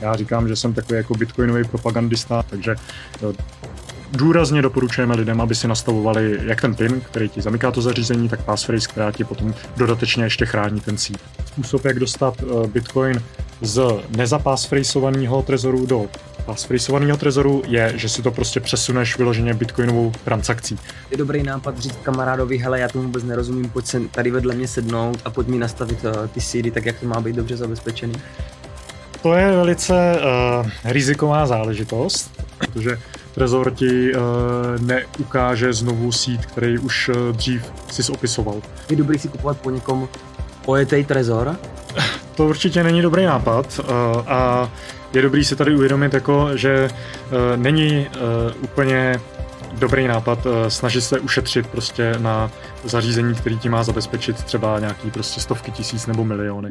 Já říkám, že jsem takový jako bitcoinový propagandista, takže důrazně doporučujeme lidem, aby si nastavovali jak ten PIN, který ti zamyká to zařízení, tak passphrase, která ti potom dodatečně ještě chrání ten seed. Způsob, jak dostat eh, Bitcoin z nezapassphraseovaného trezoru do passphrasovaného trezoru je, že si to prostě přesuneš vyloženě bitcoinovou transakcí. Je dobrý nápad říct kamarádovi, hele, já tomu vůbec nerozumím, pojď se tady vedle mě sednout a pojď mi nastavit uh, ty seedy tak, jak to má být dobře zabezpečený. To je velice uh, riziková záležitost, protože Trezor ti uh, neukáže znovu sít, který už uh, dřív si opisoval. Je dobrý si kupovat po někom ojetej Trezor? To určitě není dobrý nápad uh, a je dobrý si tady uvědomit, jako, že uh, není uh, úplně dobrý nápad uh, snažit se ušetřit prostě na zařízení, který ti má zabezpečit třeba nějaký prostě stovky tisíc nebo miliony.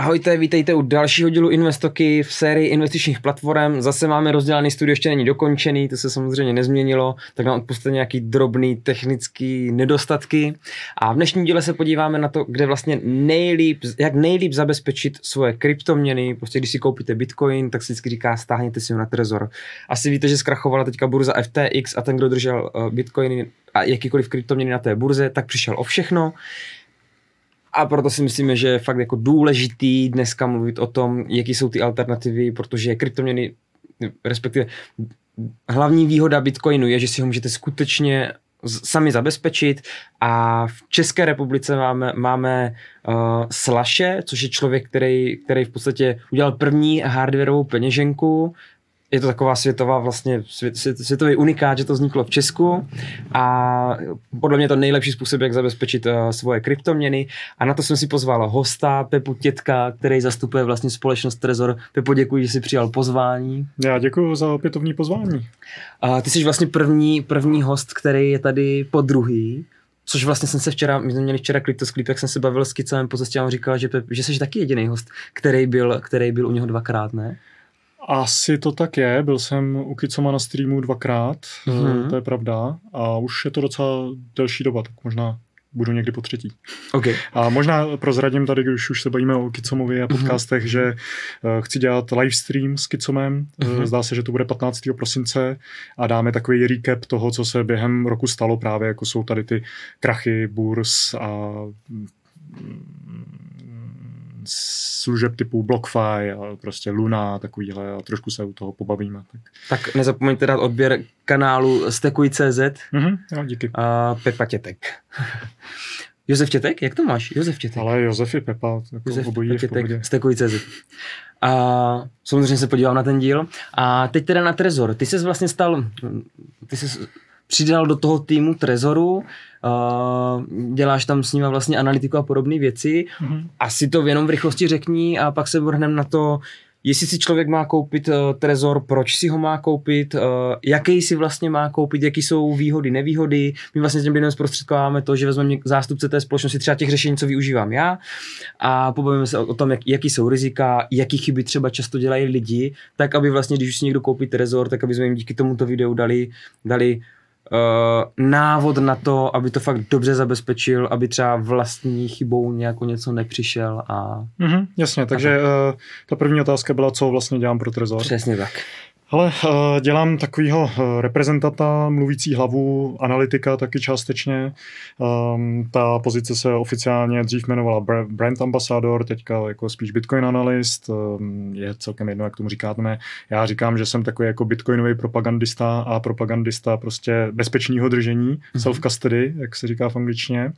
Ahojte, vítejte u dalšího dílu Investoky v sérii investičních platform. Zase máme rozdělaný studio, ještě není dokončený, to se samozřejmě nezměnilo, tak nám odpuste nějaký drobný technický nedostatky. A v dnešním díle se podíváme na to, kde vlastně nejlíp, jak nejlíp zabezpečit svoje kryptoměny. Prostě když si koupíte Bitcoin, tak se vždycky říká, stáhněte si ho na Trezor. Asi víte, že zkrachovala teďka burza FTX a ten, kdo držel eh, Bitcoiny a jakýkoliv kryptoměny na té burze, tak přišel o všechno. A proto si myslíme, že je fakt jako důležitý dneska mluvit o tom, jaký jsou ty alternativy, protože kryptoměny, respektive hlavní výhoda Bitcoinu je, že si ho můžete skutečně sami zabezpečit. A v České republice máme, máme uh, Slaše, což je člověk, který, který v podstatě udělal první hardwareovou peněženku, je to taková světová vlastně svět, světový unikát, že to vzniklo v Česku a podle mě to nejlepší způsob, jak zabezpečit uh, svoje kryptoměny a na to jsem si pozval hosta Pepu Tětka, který zastupuje vlastně společnost Trezor. Pepo, děkuji, že jsi přijal pozvání. Já děkuji za opětovní pozvání. Uh, ty jsi vlastně první, první host, který je tady po druhý. Což vlastně jsem se včera, my jsme měli včera Kryptosklip, jak jsem se bavil s Kicem, po cestě a říkal, že, Pep, že jsi taky jediný host, který byl, který byl u něho dvakrát, ne? Asi to tak je, byl jsem u Kicoma na streamu dvakrát, mm-hmm. to je pravda, a už je to docela delší doba, tak možná budu někdy po třetí. Okay. A možná prozradím tady, když už se bavíme o Kicomovi a mhm. podcastech, mm-hmm. že uh, chci dělat live stream s Kicomem. Mm-hmm. Zdá se, že to bude 15. prosince a dáme takový recap toho, co se během roku stalo právě, jako jsou tady ty krachy, burs a služeb typu BlockFi a prostě Luna a takovýhle a trošku se u toho pobavíme. Tak, tak nezapomeňte dát odběr kanálu Stekuj.cz mm-hmm, jo, díky. a Pepa Tětek. Josef Tětek? Jak to máš? Josef Tětek. Ale Josef i Pepa, jako Josef obojí Tětek, Stekuj.cz. A samozřejmě se podívám na ten díl. A teď teda na Trezor. Ty jsi vlastně stal, ty jsi přidal do toho týmu Trezoru, uh, děláš tam s nimi vlastně analytiku a podobné věci. Mm-hmm. Asi to jenom v rychlosti řekni a pak se vrhneme na to, jestli si člověk má koupit uh, Trezor, proč si ho má koupit, uh, jaký si vlastně má koupit, jaký jsou výhody, nevýhody. My vlastně s těm lidem zprostředkováme to, že vezmeme zástupce té společnosti třeba těch řešení, co využívám já a pobavíme se o, o tom, jak, jaký jsou rizika, jaký chyby třeba často dělají lidi, tak aby vlastně, když už si někdo koupí Trezor, tak aby jsme jim díky tomuto videu dali, dali uh, návod na to, aby to fakt dobře zabezpečil, aby třeba vlastní chybou nějako něco nepřišel a... Mm-hmm, jasně, takže uh, ta první otázka byla, co vlastně dělám pro Trezor. Přesně tak. Ale eh, dělám takovýho eh, reprezentanta, mluvící hlavu, analytika taky částečně. Um, ta pozice se oficiálně dřív jmenovala brand ambassador, teďka jako spíš bitcoin analyst. Um, je celkem jedno, jak tomu říkáte. Já říkám, že jsem takový jako bitcoinový propagandista a propagandista prostě bezpečného držení, mm-hmm. self-custody, jak se říká v angličtině.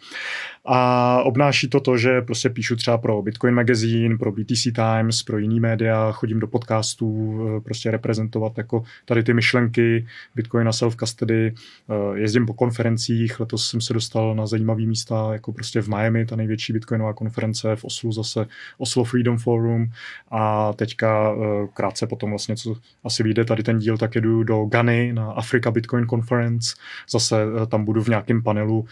A obnáší to to, že prostě píšu třeba pro Bitcoin Magazine, pro BTC Times, pro jiný média, chodím do podcastů, eh, prostě reprezentovat jako tady ty myšlenky Bitcoin a self-custody, eh, jezdím po konferencích, letos jsem se dostal na zajímavé místa, jako prostě v Miami, ta největší bitcoinová konference, v Oslu zase Oslo Freedom Forum a teďka eh, krátce potom vlastně, co asi vyjde tady ten díl, tak jedu do Gany na Africa Bitcoin Conference, zase tam budu v nějakém panelu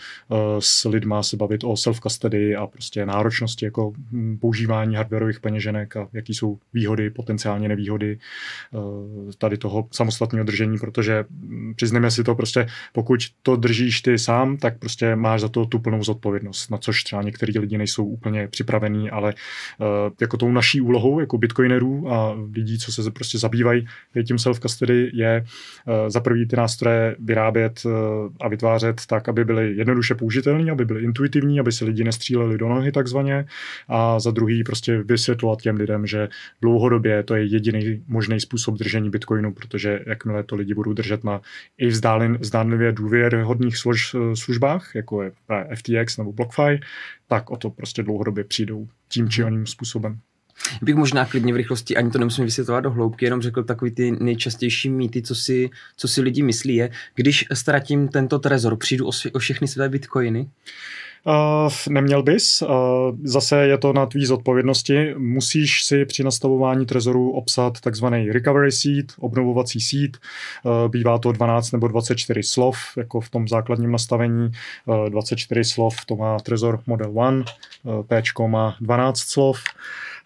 s lidma se bavit o self-custody a prostě náročnosti jako hm, používání hardwareových peněženek a jaký jsou výhody, potenciálně nevýhody. Tady toho samostatného držení, protože mm, přizneme si to prostě, pokud to držíš ty sám, tak prostě máš za to tu plnou zodpovědnost, na což třeba některý lidi nejsou úplně připravení, ale uh, jako tou naší úlohou, jako bitcoinerů a lidí, co se prostě zabývají tím self-custody, je uh, za prvý ty nástroje vyrábět uh, a vytvářet tak, aby byly jednoduše použitelné, aby byly intuitivní, aby se lidi nestříleli do nohy takzvaně a za druhý prostě vysvětlovat těm lidem, že dlouhodobě to je jediný možný způsob držení bitcoinu, protože jakmile to lidi budou držet na i vzdálen, zdánlivě důvěrhodných služ, službách, jako je FTX nebo BlockFi, tak o to prostě dlouhodobě přijdou tím či oným způsobem. Bych možná klidně v rychlosti, ani to nemusím vysvětlovat do hloubky, jenom řekl takový ty nejčastější mýty, co si, co si lidi myslí je, když ztratím tento trezor, přijdu o, o všechny své bitcoiny? Uh, neměl bys. Uh, zase je to na tvý zodpovědnosti. Musíš si při nastavování trezoru obsat takzvaný recovery seed, obnovovací seed. Uh, bývá to 12 nebo 24 slov, jako v tom základním nastavení. Uh, 24 slov to má trezor Model 1, uh, P má 12 slov.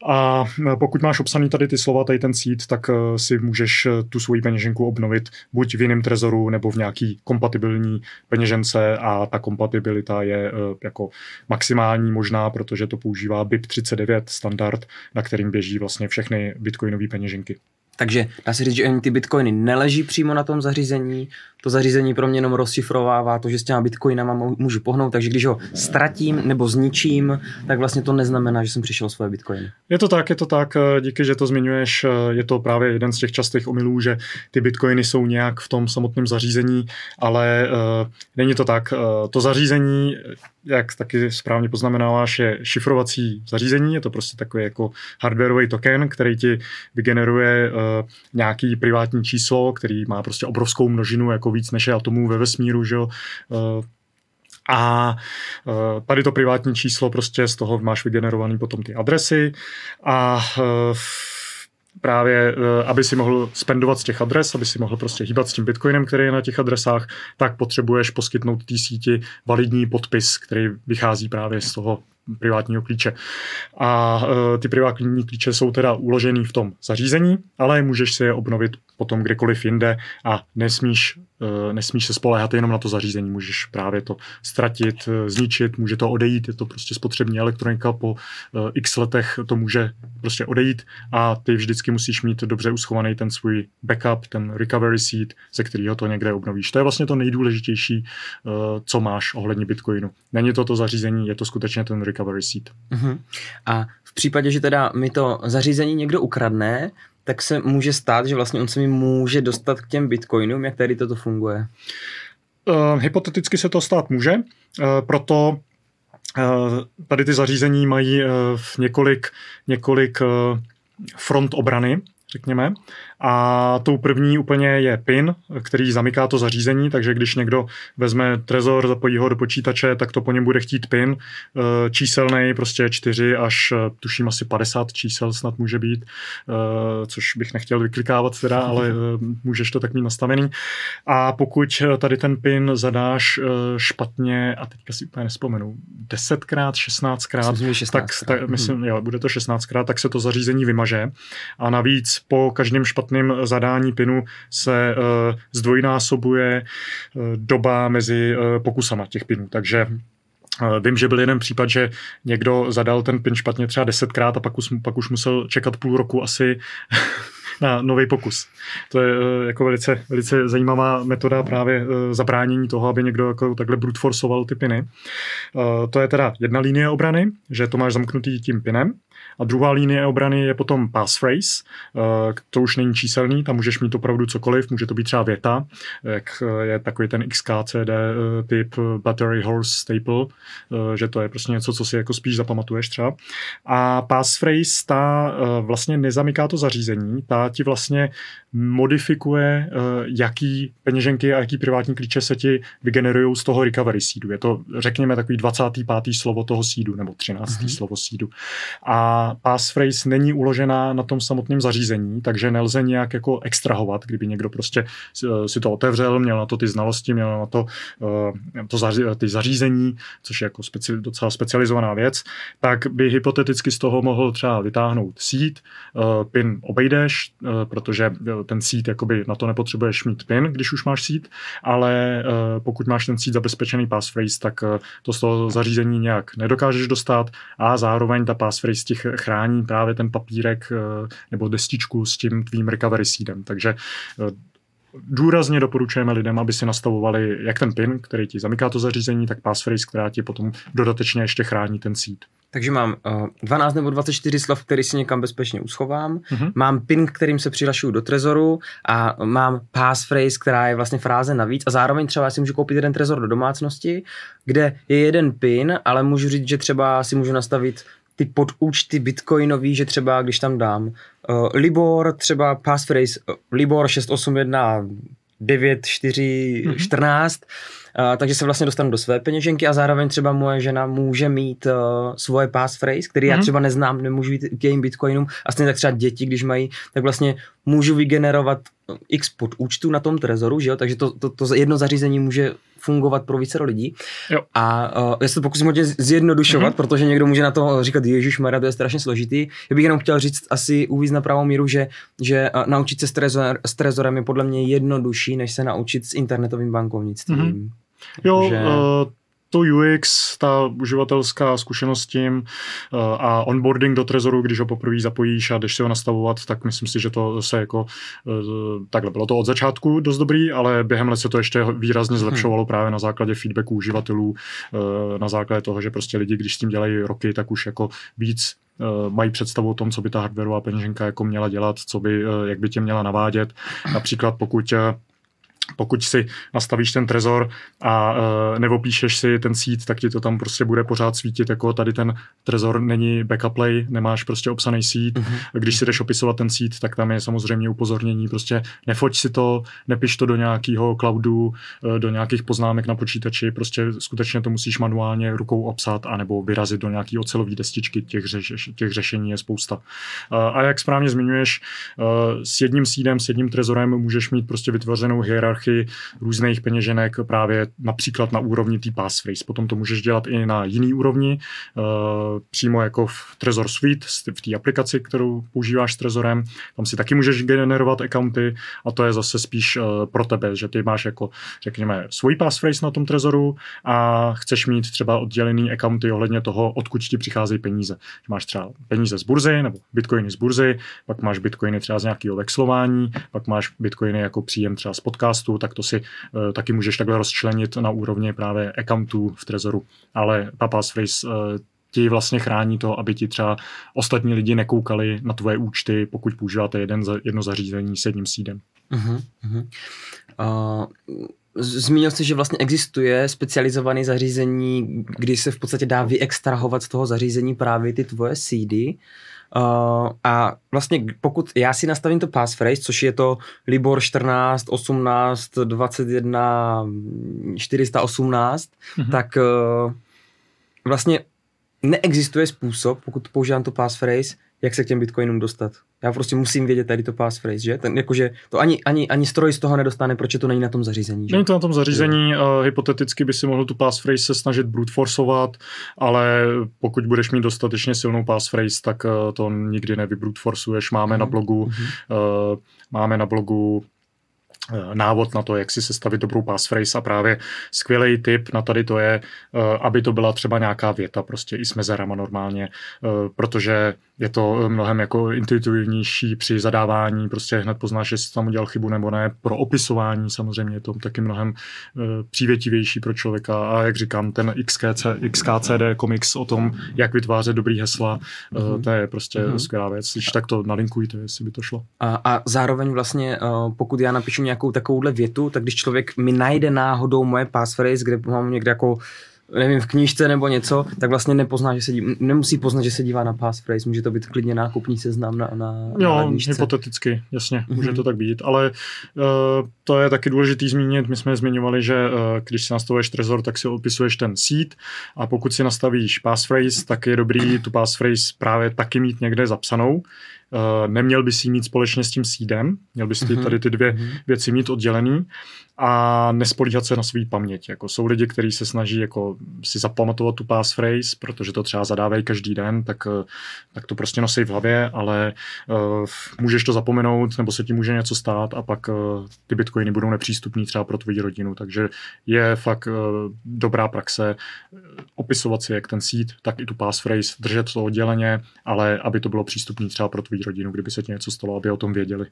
A e, pokud máš obsaný tady ty slova, tady ten seed, tak e, si můžeš e, tu svoji peněženku obnovit buď v jiném trezoru nebo v nějaký kompatibilní peněžence a ta kompatibilita je jako maximální možná, protože to používá BIP39 standard, na kterým běží vlastně všechny bitcoinové peněženky. Takže dá se říct, že ani ty bitcoiny neleží přímo na tom zařízení, to zařízení pro mě jenom rozšifrovává to, že s těma bitcoinama můžu pohnout, takže když ho ztratím nebo zničím, tak vlastně to neznamená, že jsem přišel svoje bitcoiny. Je to tak, je to tak, díky, že to zmiňuješ, je to právě jeden z těch častých omylů, že ty bitcoiny jsou nějak v tom samotném zařízení, ale uh, není to tak. Uh, to zařízení jak taky správně poznamenáváš, je šifrovací zařízení, je to prostě takový jako hardwareový token, který ti vygeneruje uh, nějaký privátní číslo, který má prostě obrovskou množinu, jako víc než je atomů ve vesmíru, že jo. Uh, a uh, tady to privátní číslo prostě z toho máš vygenerovaný potom ty adresy a právě, eh, aby si mohl spendovat z těch adres, aby si mohl prostě hýbat s tím bitcoinem, který je na těch adresách, tak potřebuješ poskytnout té síti validní podpis, který vychází právě z toho privátního klíče. A uh, ty privátní klíče jsou teda uložený v tom zařízení, ale můžeš si je obnovit potom kdekoliv jinde a nesmíš, uh, nesmíš se spoléhat jenom na to zařízení. Můžeš právě to ztratit, uh, zničit, může to odejít, je to prostě spotřební elektronika, po x letech to může prostě odejít a ty vždycky musíš mít dobře uschovaný ten svůj backup, ten recovery seed, ze kterého to někde obnovíš. To je vlastně to nejdůležitější, co máš ohledně Bitcoinu. Není to to zařízení, je to skutečně ten recovery seed. Uh-huh. A v případě, že teda mi to zařízení někdo ukradne, tak se může stát, že vlastně on se mi může dostat k těm bitcoinům, jak tady toto funguje? Uh, hypoteticky se to stát může, uh, proto uh, tady ty zařízení mají uh, několik, několik uh, front obrany, řekněme. A tou první úplně je PIN, který zamyká to zařízení, takže když někdo vezme trezor, zapojí ho do počítače, tak to po něm bude chtít PIN, eh, číselný, prostě 4 až eh, tuším asi 50 čísel snad může být, eh, což bych nechtěl vyklikávat teda, ale můžeš to tak mít nastavený. A pokud tady ten PIN zadáš špatně, a teďka si úplně nespomenu, 10krát, 16krát, myslím, 16 tak, tak myslím, hmm. jo, bude to 16krát, tak se to zařízení vymaže. A navíc po každém špatném špatném zadání pinu se uh, zdvojnásobuje uh, doba mezi uh, pokusama těch pinů. Takže Vím, že byl jeden případ, že někdo zadal ten pin špatně třeba desetkrát a pak už, pak už musel čekat půl roku asi na nový pokus. To je jako velice, velice zajímavá metoda právě zabránění toho, aby někdo jako takhle brute forceoval ty piny. To je teda jedna linie obrany, že to máš zamknutý tím pinem. A druhá linie obrany je potom passphrase, eh, to už není číselný, tam můžeš mít opravdu cokoliv, může to být třeba věta, jak eh, je takový ten XKCD eh, typ Battery Horse Staple, že to je prostě něco, co si jako spíš zapamatuješ třeba. A passphrase, ta vlastně nezamyká to zařízení, ta ti vlastně modifikuje, jaký peněženky a jaký privátní klíče se ti vygenerují z toho recovery seedu. Je to, řekněme, takový 25. slovo toho seedu, nebo 13. Mm-hmm. slovo seedu. A passphrase není uložená na tom samotném zařízení, takže nelze nějak jako extrahovat, kdyby někdo prostě si to otevřel, měl na to ty znalosti, měl na to, eh, to zaří, ty zařízení, což je jako speci, docela specializovaná věc, tak by hypoteticky z toho mohl třeba vytáhnout eh, pin obejdeš, protože ten seed jakoby na to nepotřebuješ mít PIN, když už máš seed, ale pokud máš ten seed zabezpečený passphrase, tak to z toho zařízení nějak nedokážeš dostat a zároveň ta passphrase ti chrání právě ten papírek nebo destičku s tím tvým recovery seedem. Takže důrazně doporučujeme lidem, aby si nastavovali jak ten PIN, který ti zamyká to zařízení, tak passphrase, která ti potom dodatečně ještě chrání ten seed. Takže mám uh, eh, 12 nebo 24 slov, který si někam bezpečně uschovám, uh-huh. mám PIN, kterým se přihlašuju do trezoru a mám passphrase, která je vlastně fráze navíc. A zároveň třeba si můžu koupit jeden trezor do domácnosti, kde je jeden PIN, ale můžu říct, že třeba si můžu nastavit ty podúčty bitcoinový, že třeba když tam dám uh, Libor, třeba passphrase uh, Libor 681 9414, uh, takže se vlastně dostanu do své peněženky a zároveň třeba moje žena může mít uh, svoje passphrase, který mm-hmm. já mhm. třeba neznám, nemůžu jít k jejím bitcoinům a stejně tak třeba děti, když mají, tak vlastně můžu vygenerovat x podúčtů na tom trezoru, že jo? takže to, to, to jedno zařízení může fungovat pro více lidí. Jo. A uh, já se to pokusím hodně zjednodušovat, mm-hmm. protože někdo může na to říkat, Ježíš Maria, to je strašně složitý. Já bych jenom chtěl říct asi uvíz na pravou míru, že, že uh, naučit se s, trezor, s trezorem je podle mě jednodušší, než se naučit s internetovým bankovnictvím. Mm-hmm. Jo, že... uh, to UX, ta uživatelská zkušenost s tím uh, a onboarding do Trezoru, když ho poprvé zapojíš a jdeš si ho nastavovat, tak myslím si, že to se jako uh, takhle bylo to od začátku dost dobrý, ale během let se to ještě výrazně zlepšovalo hmm. právě na základě feedbacku uživatelů, na základě toho, že prostě lidi, když s tím dělají roky, tak už jako víc mají představu o tom, co by ta hardwareová peněženka jako měla dělat, co by, jak by tě měla navádět. Například pokud pokud si nastavíš ten trezor a uh, nebo píšeš si ten seed, tak ti to tam prostě bude pořád svítit, jako tady ten trezor není backup play, nemáš prostě obsaný seed. Mm-hmm. Když si jdeš opisovat ten seed, tak tam je samozřejmě upozornění, prostě nefoť si to, nepiš to do nějakého cloudu, uh, do nějakých poznámek na počítači, prostě skutečně to musíš manuálně rukou obsat anebo vyrazit do nějaký ocelové destičky, těch, řeš, těch řešení je spousta. Uh, a jak správně zmiňuješ, uh, s jedním seedem, s jedním trezorem můžeš mít prostě vytvořenou hierarchii hierarchii různých peněženek právě například na úrovni té passphrase. Potom to můžeš dělat i na jiný úrovni, uh, přímo jako v Trezor Suite, v té aplikaci, kterou používáš s Trezorem. Tam si taky můžeš generovat accounty a to je zase spíš uh, pro tebe, že ty máš jako, řekněme, svůj passphrase na tom Trezoru a chceš mít třeba oddělený accounty ohledně toho, odkud ti přicházejí peníze. Máš třeba peníze z burzy nebo bitcoiny z burzy, pak máš bitcoiny třeba z nějakého vexlování, pak máš bitcoiny jako příjem třeba z podcastu podcastu, tak to si uh, taky můžeš takhle rozčlenit na úrovni právě accountů v Trezoru. Ale ta passphrase uh, ti vlastně chrání to, aby ti třeba ostatní lidi nekoukali na tvoje účty, pokud používáte jeden za, jedno zařízení s jedním sídem. Uh-huh, uh-huh. Uh... Zmínil jsi, že vlastně existuje specializované zařízení, kdy se v podstatě dá vyextrahovat z toho zařízení právě ty tvoje CD. Uh, a vlastně pokud já si nastavím to passphrase, což je to Libor 14, 18, 21, 418, mm-hmm. tak uh, vlastně neexistuje způsob, pokud používám to passphrase, jak se k těm bitcoinům dostat. Já prostě musím vědět tady to passphrase, že? Ten, jakože to ani, ani, ani stroj z toho nedostane, proč to není na tom zařízení. Že? Není to na tom zařízení, uh, hypoteticky by si mohl tu passphrase se snažit brute forceovat, ale pokud budeš mít dostatečně silnou passphrase, tak uh, to nikdy nevybrute forceuješ. Máme mm-hmm. na blogu, uh, máme na blogu návod na to, jak si sestavit dobrou passphrase a právě skvělý tip na tady to je, eh, aby to byla třeba nějaká věta prostě i s mezerama normálně, eh, protože je to mnohem jako intuitivnější při zadávání, prostě hned poznáš, jestli tam udělal chybu nebo ne. Pro opisování samozřejmě je to taky mnohem přívětivější pro člověka a jak říkám, ten XKC, XKCD komiks o tom, jak vytvářet dobrý hesla, mm-hmm. to je prostě mm-hmm. skvělá věc. Když tak to nalinkujte, jestli by to šlo. A, a zároveň vlastně, pokud já napíšu nějakou takovouhle větu, tak když člověk mi najde náhodou moje passphrase, kde mám někde jako nevím, v knížce nebo něco, tak vlastně nepozná, že se dívá, nemusí poznat, že se dívá na passphrase, může to být klidně nákupní seznam na, na, jo, na hypoteticky, jasně, mm-hmm. může to tak být, ale uh, to je taky důležitý zmínit, my jsme zmiňovali, že uh, když si nastavuješ Trezor, tak si opisuješ ten seed a pokud si nastavíš passphrase, tak je dobrý tu passphrase právě taky mít někde zapsanou, neměl bys ji mít společně s tím sídem, měl bys ty, Mhm. tady ty dvě Mhm. věci mít oddělený a nespolíhat se na svou paměť. Jako jsou lidi, kteří se snaží jako si zapamatovat tu passphrase, protože to třeba zadávají každý den, tak, eh, tak to prostě nosí v hlavě, ale uh, můžeš to zapomenout, nebo se ti může něco stát a pak uh, ty bitcoiny budou nepřístupný třeba pro tvoji rodinu. Takže je fakt uh, dobrá praxe opisovat si jak ten seed, tak i tu passphrase, držet to odděleně, ale aby to bylo přístupné třeba pro tvoji rodinu, kdyby se ti něco stalo, aby o tom věděli.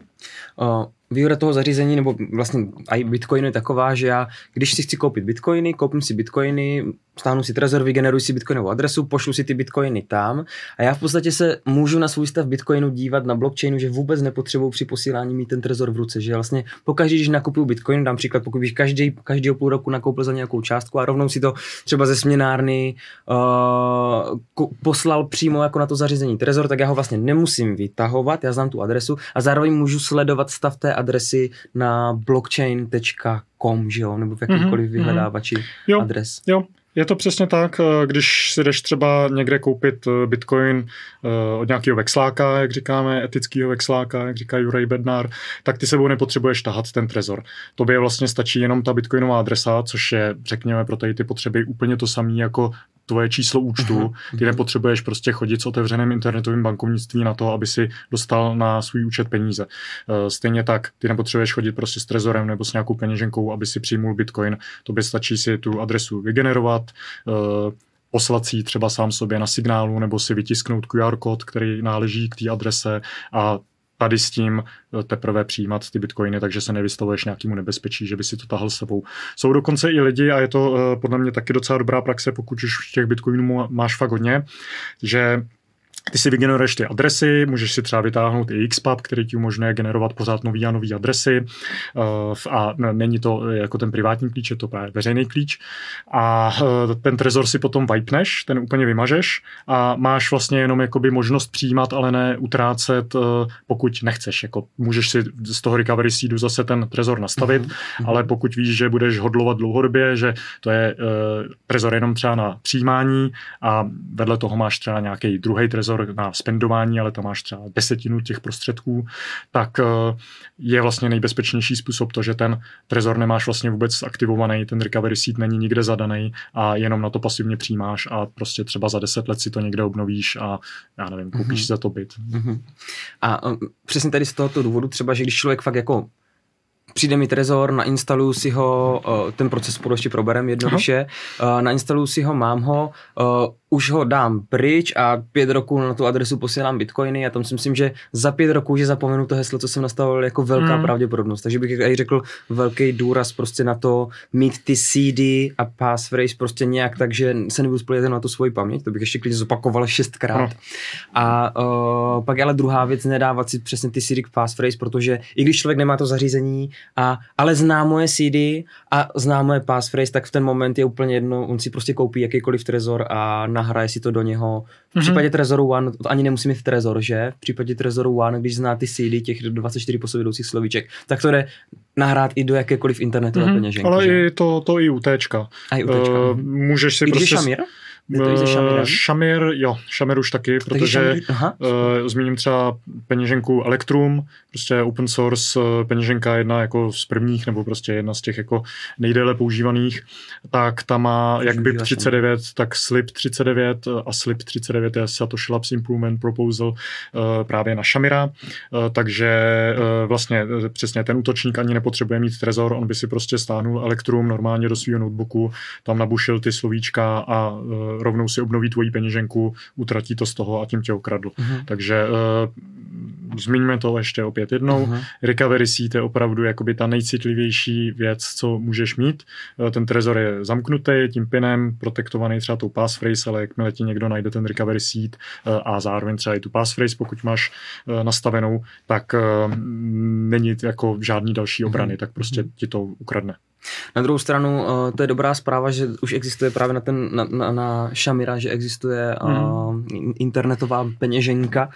Uh, výhoda toho zařízení, nebo vlastně i Bitcoinu je taková, že já, když si chci koupit Bitcoiny, koupím si Bitcoiny, stáhnu si Trezor, vygeneruji si Bitcoinovou adresu, pošlu si ty Bitcoiny tam a já v podstatě se můžu na svůj stav Bitcoinu dívat na blockchainu, že vůbec nepotřebuji při posílání mít ten Trezor v ruce, že vlastně pokaždé, když nakupuju Bitcoin, dám příklad, pokud bych každý, každého půl roku nakoupil za nějakou částku a rovnou si to třeba ze směnárny uh, poslal přímo jako na to zařízení Trezor, tak já ho vlastně nemusím vytahovat, já znám tu adresu a zároveň můžu sledovat stav té adresy na blockchain.com, že jo, nebo v jakýmkoliv Mhm, vyhledávači Jo. adres. Jo, je to přesně tak, eh, když si jdeš třeba někde koupit eh, bitcoin eh, od nějakého vexláka, jak říkáme, etického vexláka, jak říká Juraj Bednar, tak ty sebou nepotřebuješ tahat ten trezor. Tobě vlastně stačí jenom ta bitcoinová adresa, což je, řekněme, pro tady ty potřeby úplně to samé jako tvoje číslo účtu. Ty nepotřebuješ prostě chodit s otevřeným internetovým bankovnictví na to, aby si dostal na svůj účet peníze. Eh, Stejně tak, ty nepotřebuješ chodit prostě s trezorem nebo s nějakou peněženkou, aby si přijmul bitcoin. Tobě stačí si tu adresu vygenerovat, eh, poslat si ji třeba sám sobě na signálu nebo si vytisknout QR kód, který náleží k té adrese a tady s tím eh, teprve přijímat ty bitcoiny, takže se nevystavuješ nějakému nebezpečí, že by si to tahal s sebou. Jsou dokonce i lidi, a je to eh, podle mě taky docela dobrá praxe, pokud už těch bitcoinů máš fakt hodně, že ty si vygeneruješ ty adresy, můžeš si třeba vytáhnout i XPub, který ti umožňuje generovat pořád nový a nový adresy uh, a není to eh, jako ten privátní klíč, je to právě veřejný klíč a uh, ten trezor si potom vipneš, ten úplně vymažeš a máš vlastně jenom jakoby možnost přijímat, ale ne utrácet, uh, pokud nechceš. Jako můžeš si z toho recovery seedu zase ten trezor nastavit, Mhm. ale pokud víš, že budeš hodlovat dlouhodobě, že to je trezor jenom třeba na přijímání a vedle toho máš třeba nějaký druhý trezor na spendování, ale tam máš třeba desetinu těch prostředků, tak uh, je vlastně nejbezpečnější způsob to, že ten trezor nemáš vlastně vůbec aktivovaný, ten recovery seed není nikde zadaný a jenom na to pasivně přijímáš a prostě třeba za deset let si to někde obnovíš a já nevím, koupíš Mhm. si za to byt. Mhm. A um, přesně tady z tohoto důvodu třeba, že když člověk fakt jako přijde mi Trezor, nainstaluju si ho, uh, ten proces spolu ještě proberem jednoduše, uh, nainstaluju si ho, mám ho, uh, už ho dám pryč a pět roků na tu adresu posílám bitcoiny a tam si myslím, že za pět roků, že zapomenu to heslo, co jsem nastavil, jako velká Mm. pravděpodobnost. Takže bych i řekl velký důraz prostě na to mít ty CD a passphrase prostě nějak tak, že se nebudu spolíhat na tu svoji paměť, to bych ještě klidně zopakoval šestkrát. Ano. A uh, pak ale druhá věc, nedávat si přesně ty CD passphrase, protože i když člověk nemá to zařízení, a, ale zná moje CD a zná moje passphrase, tak v ten moment je úplně jedno, on si prostě koupí jakýkoliv trezor a nahraje si to do něho. V Mhm. případě Trezoru One to ani nemusí mít Trezor, že? V případě Trezoru One, když zná ty CD těch 24 po sobě jdoucích slovíček, tak to jde nahrát i do jakékoliv internetové Mhm, peněženky. Ale že? i to, to i u Téčka. a i u tečka. Eh, mhm. můžeš si I když prostě... je Šamír? Je to i? Eh, Šamir, jo, Šamir už taky, protože aha. Uh, zmíním třeba peněženku Electrum, prostě open source uh, peněženka jedna jako z prvních, nebo prostě jedna z těch jako nejdéle používaných, tak ta má jak BIP Využíváš 39, tak Slip 39 uh, a Slip 39 je Satoshi Labs Improvement Proposal uh, právě na Shamira, uh, takže uh, vlastně uh, přesně ten útočník ani nepotřebuje mít trezor, on by si prostě stáhnul Electrum normálně do svého notebooku, tam nabušil ty slovíčka a uh, rovnou si obnoví tvoji peněženku, utratí to z toho a tím tě okradl. Mhm. Takže uh, zmiňme to ještě opět jednou. Mhm. Recovery seat je opravdu jakoby ta nejcitlivější věc, co můžeš mít. Uh, ten trezor je zamknutý tím pinem, protektovaný třeba tou passphrase, ale jakmile ti někdo najde ten recovery seat uh, a zároveň třeba i tu passphrase, pokud máš uh, nastavenou, tak uh, není jako žádný další obrany, Mhm. tak prostě ti to ukradne. Na druhou stranu, uh, to je dobrá zpráva, že už existuje právě na ten na, na, na Shamira, že existuje uh, mm. internetová peněženka,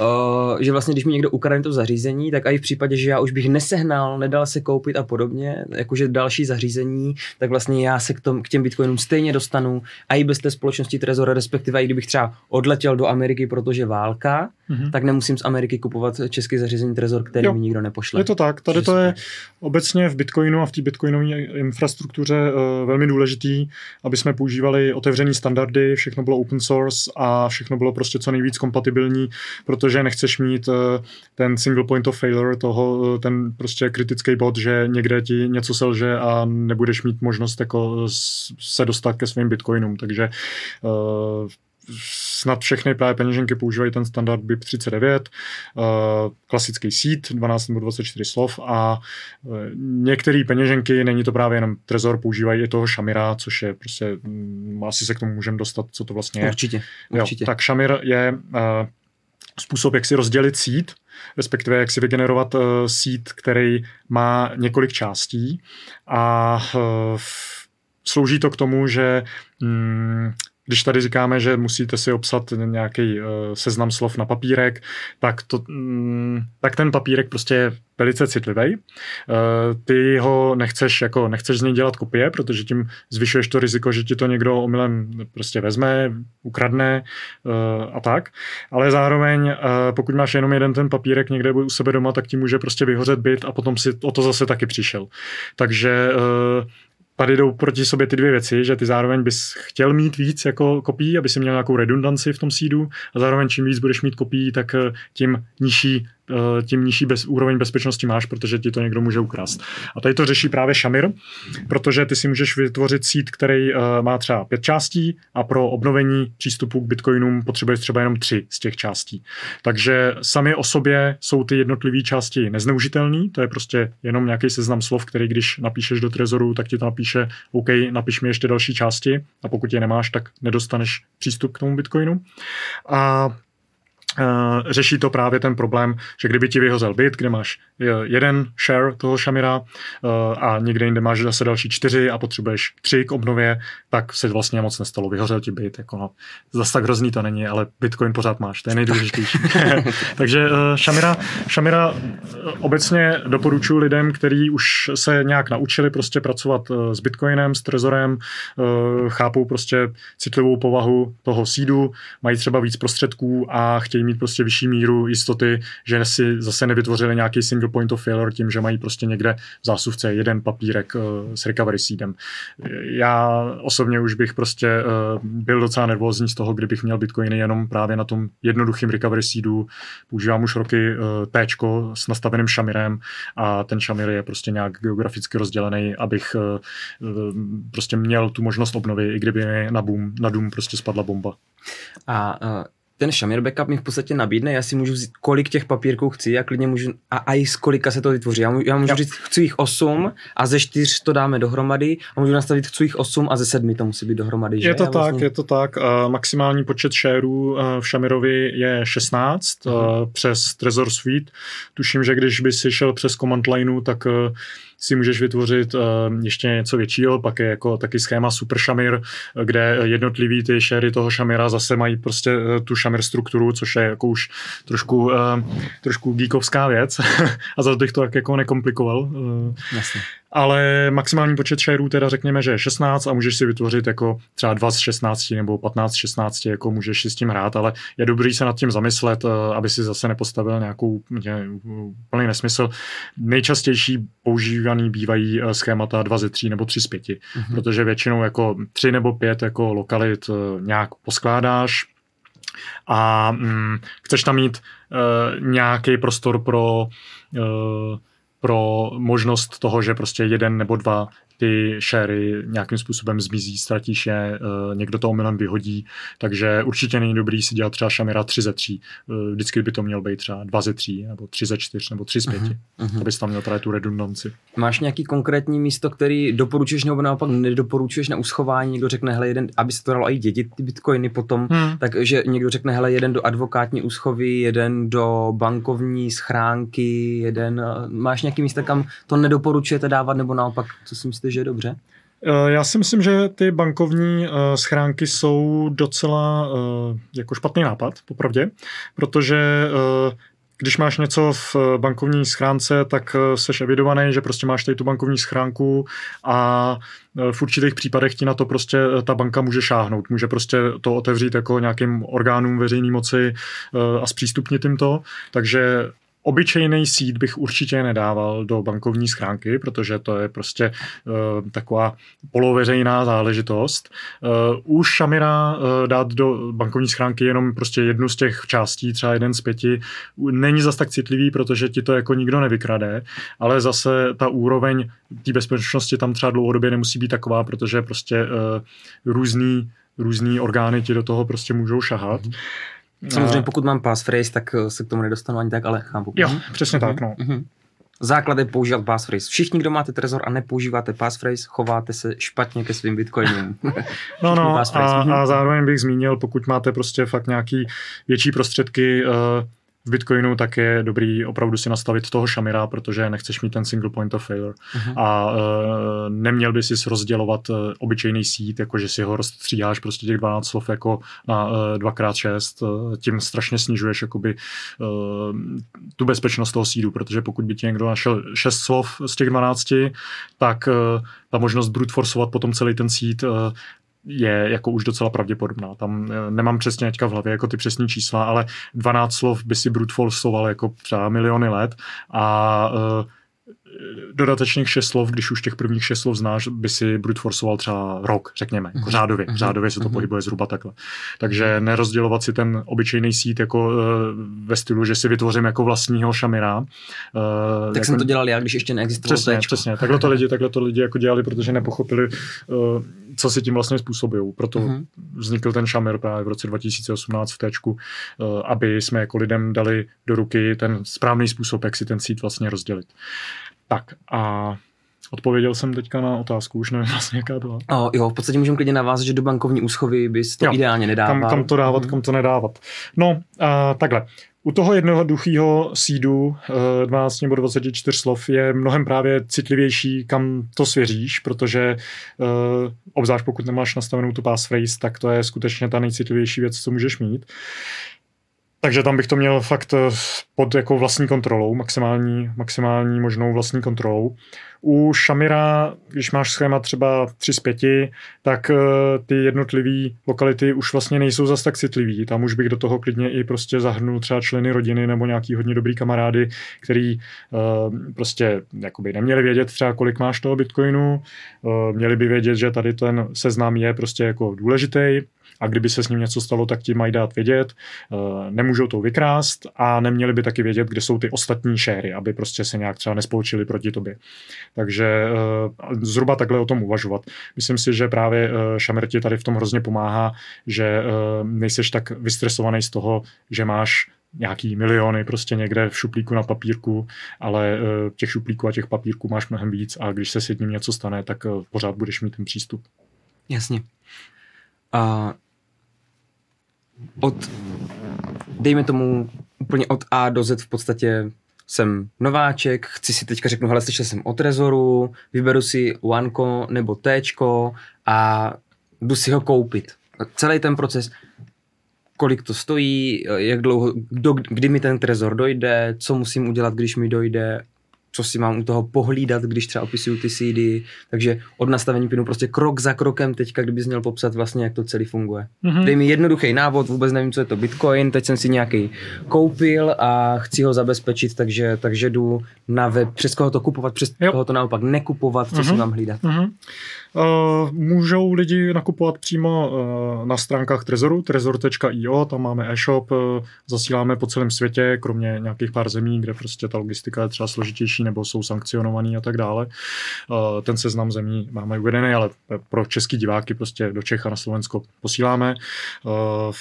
uh, že vlastně když mi někdo ukradne to zařízení, tak i v případě, že já už bych nesehnal, nedal se koupit a podobně, jakože další zařízení, tak vlastně já se k, tom, k těm bitcoinům stejně dostanu a i bez té společnosti Trezor, respektive i kdybych třeba odletěl do Ameriky, protože válka, mm-hmm. tak nemusím z Ameriky kupovat český zařízení Trezor, který jo. mi nikdo nepošle. Je to tak, tady to je obecně v Bitcoinu a v té bitcoinové infrastruktuře uh, velmi důležitý, aby jsme používali otevřený standardy, všechno bylo open source a všechno bylo prostě co nejvíc kompatibilní, protože nechceš mít uh, ten single point of failure, toho, uh, ten prostě kritický bod, že někde ti něco selže a nebudeš mít možnost jako se dostat ke svým bitcoinům, takže snad všechny právě peněženky používají ten standard BIP39, uh, klasický sít, 12 nebo 24 slov a uh, některé peněženky, není to právě jenom Trezor, používají i toho Shamira, což je prostě, um, asi se k tomu můžeme dostat, co to vlastně je. Určitě, určitě. Jo, tak Shamir je uh, způsob, jak si rozdělit sít, respektive jak si vygenerovat uh, sít, který má několik částí a uh, slouží to k tomu, že um, když tady říkáme, že musíte si obsat nějaký uh, seznam slov na papírek, tak, to, mm, tak ten papírek prostě je velice citlivý. Uh, ty ho nechceš, jako nechceš z něj dělat kopie, protože tím zvyšuješ to riziko, že ti to někdo omylem prostě vezme, ukradne uh, a tak. Ale zároveň, uh, pokud máš jenom jeden ten papírek někde u sebe doma, tak ti může prostě vyhořet byt a potom si o to zase taky přišel. Takže uh, tady jdou proti sobě ty dvě věci, že ty zároveň bys chtěl mít víc jako kopií, aby si měl nějakou redundanci v tom sídu a zároveň čím víc budeš mít kopií, tak eh, tím nižší tím nižší bez, úroveň bezpečnosti máš, protože ti to někdo může ukrást. A tady to řeší právě Shamir, protože ty si můžeš vytvořit sít, který uh, má třeba pět částí a pro obnovení přístupu k bitcoinům potřebuješ třeba jenom tři z těch částí. Takže sami o sobě jsou ty jednotlivé části nezneužitelné, to je prostě jenom nějaký seznam slov, který když napíšeš do Trezoru, tak ti to napíše, OK, napiš mi ještě další části a pokud je nemáš, tak nedostaneš přístup k tomu bitcoinu. A řeší to právě ten problém, že kdyby ti vyhozel byt, kde máš jeden share toho Shamira uh, a někde jinde máš zase další čtyři a potřebuješ tři k obnově, tak se vlastně moc nestalo. Vyhořel ti byt, jako no, zase tak hrozný to není, ale Bitcoin pořád máš, to je nejdůležitější. Takže Shamira, Shamira obecně doporučuji lidem, kteří už se nějak naučili prostě pracovat s Bitcoinem, s Trezorem, chápou prostě citlivou povahu toho sídu, mají třeba víc prostředků a chtějí mít prostě vyšší míru jistoty, že si zase nevytvořili nějaký single point of failure tím, že mají prostě někde v zásuvce jeden papírek uh, s recovery seedem. Já osobně už bych prostě uh, byl docela nervózní z toho, kdybych měl bitcoiny jenom právě na tom jednoduchým recovery seedu. Používám už roky uh, T s nastaveným šamirem a ten šamir je prostě nějak geograficky rozdělený, abych uh, prostě měl tu možnost obnovy, i kdyby na, boom, na dům prostě spadla bomba. A uh, ten Shamir backup mi v podstatě nabídne, já si můžu vzít, kolik těch papírků chci, a klidně můžu, a, a i z kolika se to vytvoří. Já, můžu, já můžu říct, chci jich 8 a ze 4 to dáme dohromady a můžu nastavit, chci jich 8 a ze 7 to musí být dohromady. Že? Je to já tak, vlastně... je to tak. Uh, maximální počet shareů uh, v Shamirovi je 16 uh-huh. uh, přes Trezor Suite. Tuším, že když by si šel přes command lineu, tak uh, si můžeš vytvořit uh, ještě něco většího, pak je jako taky schéma Super Shamir, kde jednotlivý ty sharey toho Shamira zase mají prostě uh, tu Shamir strukturu, což je jako už trošku, trošku geekovská věc a zase bych to tak jako nekomplikoval. Jasně ale maximální počet shareů teda řekněme, že je 16 a můžeš si vytvořit jako třeba 2 z 16 nebo 15 z 16, jako můžeš si s tím hrát, ale je dobrý se nad tím zamyslet, eh, aby si zase nepostavil nějakou úplný nesmysl. Nejčastější používaný bývají eh, schémata 2 ze 3 nebo 3 z 5, mm-hmm. protože většinou jako 3 nebo 5 jako lokalit eh, nějak poskládáš, a mm, chceš tam mít uh, nějaký prostor pro uh, pro možnost toho, že prostě jeden nebo dva ty sharey nějakým způsobem zmizí, ztratíš je, eh, někdo to omylem vyhodí, takže určitě není dobrý si dělat třeba Shamira 3 ze 3. Eh, vždycky by to měl být třeba 2 ze 3, nebo 3 ze 4, nebo 3 z 5, uh-huh, uh-huh. abys tam měl právě tu redundanci. Máš nějaký konkrétní místo, který doporučuješ nebo naopak nedoporučuješ na uschování? Někdo řekne, hele, jeden, aby se to dalo i dědit ty bitcoiny potom, hmm. takže někdo řekne, hele, jeden do advokátní úschovy, jeden do bankovní schránky, jeden, máš nějaký místo, kam to nedoporučujete dávat, nebo naopak, co si myslíte, myslíš, že je dobře? Eh, já si myslím, že ty bankovní schránky jsou docela jako špatný nápad, popravdě, protože když máš něco v bankovní schránce, tak seš evidovaný, že prostě máš tady tu bankovní schránku a v určitých případech ti na to prostě ta banka může šáhnout. Může prostě to otevřít jako nějakým orgánům veřejné moci a zpřístupnit jim to. Takže Obyčejný sít bych určitě nedával do bankovní schránky, protože to je prostě uh, taková poloveřejná záležitost. Uh, už Shamira uh, dát do bankovní schránky jenom prostě jednu z těch částí, třeba jeden z pěti, není zas tak citlivý, protože ti to jako nikdo nevykrade, ale zase ta úroveň té bezpečnosti tam třeba dlouhodobě nemusí být taková, protože prostě uh, různý, různý orgány ti do toho prostě můžou šahat. Mm-hmm. Samozřejmě pokud mám passphrase, tak eh, se k tomu nedostanu ani tak, ale chápu. Jo, mhm. přesně tak, no. Mm-hmm. Základ je používat passphrase. Všichni, kdo máte Trezor a nepoužíváte passphrase, chováte se špatně ke svým bitcoinům. no, no, a, a zároveň bych zmínil, pokud máte prostě fakt nějaký větší prostředky, uh, v Bitcoinu tak je dobrý opravdu si nastavit toho šamira, protože nechceš mít ten single point of failure. Uh-huh. A uh, neměl by si rozdělovat uh, obyčejný sít, jako že si ho rozstříháš prostě těch 12 slov jako na uh, 2x6, uh, tím strašně snižuješ jakoby uh, tu bezpečnost toho sídu, protože pokud by ti někdo našel 6 slov z těch 12, tak uh, ta možnost brute forceovat potom celý ten sít uh, je jako už docela pravděpodobná. Tam eh, nemám přesně teďka v hlavě jako ty přesní čísla, ale 12 slov by si brute forceoval jako třeba miliony let a uh, dodatečných šest slov, když už těch prvních šest slov znáš, by si brute forceoval třeba rok, řekněme, jako mhm. řádově. Mhm. Řádově se to mhm. pohybuje zhruba takhle. Takže nerozdělovat si ten obyčejný sít jako uh, ve stylu, že si vytvořím jako vlastního šamira. Uh, tak jako, jsem to dělal já, když ještě neexistovalo Přesně, téčko. přesně. Takhle to lidi, takhle to lidi jako dělali, protože nepochopili, uh, co si tím vlastně způsobují. Proto vznikl ten šamir právě v roce 2018 v téčku, aby jsme jako lidem dali do ruky ten správný způsob, jak si ten sít vlastně rozdělit. Tak a Odpověděl jsem teďka na otázku, už nevím vlastně, jaká byla. O, jo, v podstatě můžeme klidně navázat, že do bankovní úschovy bys to jo, ideálně nedával. Kam, kam to dávat, mm. kam to nedávat. No, uh, takhle. U toho jednoduchého sídu 12 nebo 24 slov je mnohem právě citlivější, kam to svěříš, protože uh, obzvlášť pokud nemáš nastavenou tu passphrase, tak to je skutečně ta nejcitlivější věc, co můžeš mít. Takže tam bych to měl fakt eh, pod jako vlastní kontrolou, maximální, maximální možnou vlastní kontrolou. U Shamira, když máš schéma třeba 3 z 5, tak eh, ty jednotlivé lokality už vlastně nejsou zas tak citlivý. Tam už bych do toho klidně i prostě zahrnul třeba členy rodiny nebo nějaký hodně dobrý kamarády, který uh, prostě jakoby neměli vědět třeba kolik máš toho bitcoinu, měli by vědět, že tady ten seznam je prostě jako důležitý, a kdyby se s ním něco stalo, tak ti mají dát vědět, eh, nemůžou to vykrást a neměli by taky vědět, kde jsou ty ostatní šéry, aby prostě se nějak třeba nespolčili proti tobě. Takže eh, zhruba takhle o tom uvažovat. Myslím si, že právě eh, Šamer ti tady v tom hrozně pomáhá, že nejseš tak vystresovaný z toho, že máš nějaký miliony prostě někde v šuplíku na papírku, ale těch šuplíků a těch papírků máš mnohem víc a když se s jedním něco stane, tak pořád budeš mít ten přístup. Jasně. A od, dejme tomu, úplně od A do Z v podstatě jsem nováček, chci si teďka řeknu, hele, slyšel jsem o Trezoru, vyberu si Oneco nebo Tčko a jdu si ho koupit. Celý ten proces, kolik to stojí, jak dlouho, do, kdy mi ten Trezor dojde, co musím udělat, když mi dojde co si mám u toho pohlídat, když třeba opisuju ty CD, takže od nastavení pinu prostě krok za krokem teďka, kdybys měl popsat vlastně, jak to celý funguje. Mm-hmm. Dej mi jednoduchý návod, vůbec nevím, co je to Bitcoin, teď jsem si nějaký koupil a chci ho zabezpečit, takže, takže jdu na web, přes koho to kupovat, přes jo. koho to naopak nekupovat, co mm-hmm. si mám hlídat. Mm-hmm. Uh, můžou lidi nakupovat přímo uh, na stránkách Trezoru, trezor.io, tam máme e-shop, uh, zasíláme po celém světě, kromě nějakých pár zemí, kde prostě ta logistika je třeba složitější nebo jsou sankcionovaný a tak dále. Uh, ten seznam zemí máme uvedený, ale pro český diváky prostě do Čech a na Slovensko posíláme. Uh,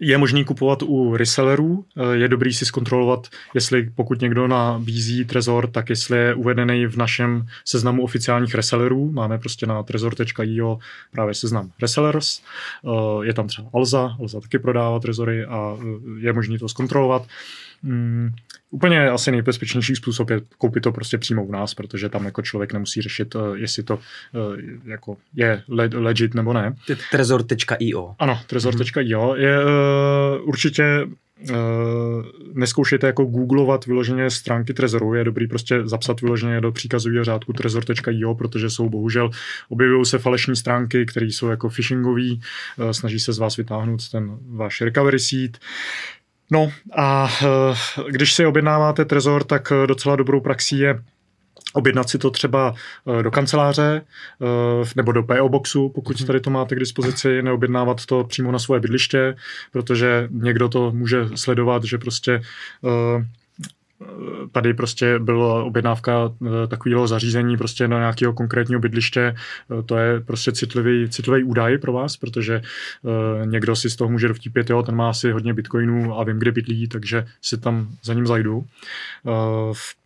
je možný kupovat u resellerů. Eh, je dobrý si zkontrolovat, jestli pokud někdo nabízí Trezor, tak jestli je uvedený v našem seznamu oficiálních resellerů. Máme prostě na trezor.io právě seznam resellers. Eh, je tam třeba Alza, Alza taky prodává Trezory a eh, je možný to zkontrolovat. Úplně asi nejbezpečnější způsob je koupit to prostě přímo u nás, protože tam jako člověk nemusí řešit, uh, jestli to uh, jako je legit nebo ne. Trezor.io Ano, trezor.io je uh, určitě neskoušejte jako googlovat vyloženě stránky Trezoru, je dobrý prostě zapsat vyloženě do příkazového řádku trezor.io, protože jsou bohužel, objevují se falešní stránky, které jsou jako phishingový, uh, snaží se z vás vytáhnout ten váš recovery seed. No a uh, když si objednáváte Trezor, tak docela dobrou praxí je objednat si to třeba eh, do kanceláře eh, nebo do PO Boxu, pokud mhm. tady to máte k dispozici, neobjednávat to přímo na svoje bydliště, protože někdo to může sledovat, že prostě eh, tady prostě byla objednávka takového zařízení prostě na nějakého konkrétního bydliště. To je prostě citlivý, citlivý údaj pro vás, protože někdo si z toho může dovtípět, jo, ten má asi hodně bitcoinů a vím, kde bydlí, takže si tam za ním zajdu. V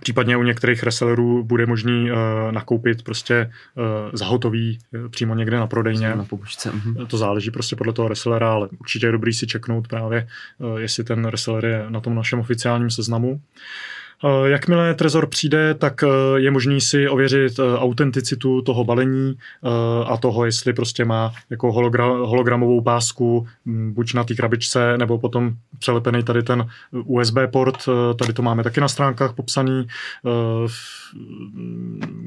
Případně u některých resellerů bude možný uh, nakoupit prostě uh, zahotový uh, přímo někde na prodejně. Na pobočce. Uh-huh. To záleží prostě podle toho resellera, ale určitě je dobrý si čeknout právě, uh, jestli ten reseller je na tom našem oficiálním seznamu. Uh, Eh, jakmile Trezor přijde, tak eh, je možný si ověřit eh, autenticitu toho balení a toho, jestli prostě má jako hologra- hologramovou pásku hm, buď na té krabičce, nebo potom přelepený tady ten USB port, tady to máme taky na stránkách popsaný.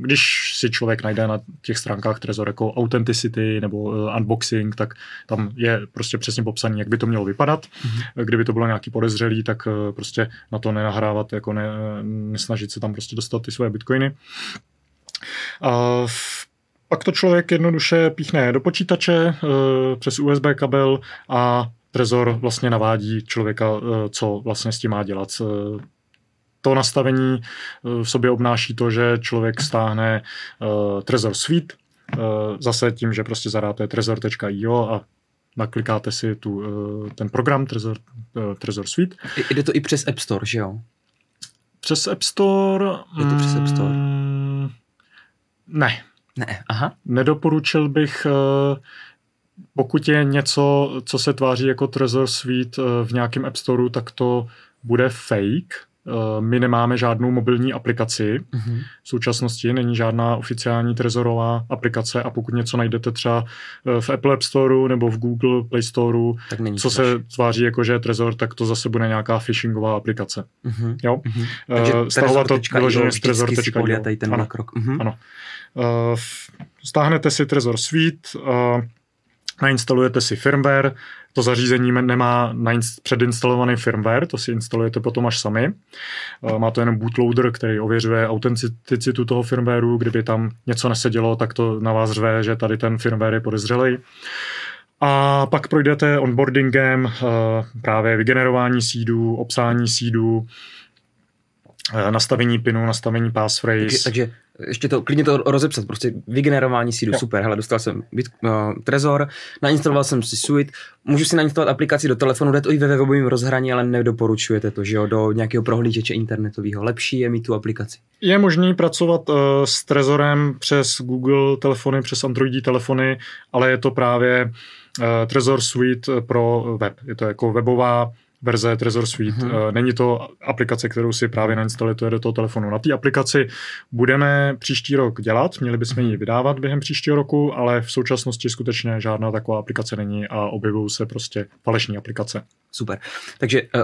Když si člověk najde na těch stránkách Trezor jako authenticity nebo unboxing, tak tam je prostě přesně popsaný, jak by to mělo vypadat. Mm-hmm. Kdyby to bylo nějaký podezřelý, tak prostě na to nenahrávat jako ne, nesnažit se tam prostě dostat ty své bitcoiny. A pak to člověk jednoduše píchne do počítače e, přes USB kabel a Trezor vlastně navádí člověka, e, co vlastně s tím má dělat. E, to nastavení v sobě obnáší to, že člověk stáhne Trezor Suite, zase tím, že prostě zadáte trezor.io a naklikáte si tu, ten program Trezor, Trezor Suite. Jde to i přes App Store, že jo? Přes App Store? Je to přes App Store? Mm, ne. Ne, aha. Nedoporučil bych, eh, pokud je něco, co se tváří jako Trezor Suite eh, v nějakém App Storeu, tak to bude fake, my nemáme žádnou mobilní aplikaci. Mm-hmm. V současnosti není žádná oficiální trezorová aplikace a pokud něco najdete třeba eh, v Apple App Store nebo v Google Play Store, tak není co se tváří jako, že je trezor, tak to zase bude nějaká phishingová aplikace. Mm-hmm. Jo? Mm-hmm. Takže stahovat to vyloženě z trezor.io. ten ano. krok. Mm-hmm. ano. Uh, stáhnete si Trezor Suite, uh, nainstalujete si firmware, to zařízení nemá předinstalovaný firmware, to si instalujete potom až sami. Eh, má to jenom bootloader, který ověřuje autenticitu toho firmwareu, kdyby tam něco nesedělo, tak to na vás řve, že tady ten firmware je podezřelý. A pak projdete onboardingem, eh, právě vygenerování seedů, obsání eh, nastavení pinu, nastavení passphrase. Takže, takže ještě to, klidně to rozepsat, prostě vygenerování seedu, jo. super, hele, dostal jsem bit, uh, Trezor, nainstaloval jsem si Suite, můžu si nainstalovat aplikaci do telefonu, jde to i ve webovém rozhraní, ale nedoporučujete to, že jo, do nějakého prohlížeče internetového. Lepší je mít tu aplikaci. Je možný pracovat uh, s Trezorem přes Google telefony, přes Androidí telefony, ale je to právě uh, Trezor Suite pro web. Je to jako webová verze Trezor Suite. Hmm. Není to aplikace, kterou si právě nainstalujete do toho telefonu. Na té aplikaci budeme příští rok dělat, měli bychom ji vydávat během příštího roku, ale v současnosti skutečně žádná taková aplikace není a objevují se prostě falešní aplikace. Super. Takže uh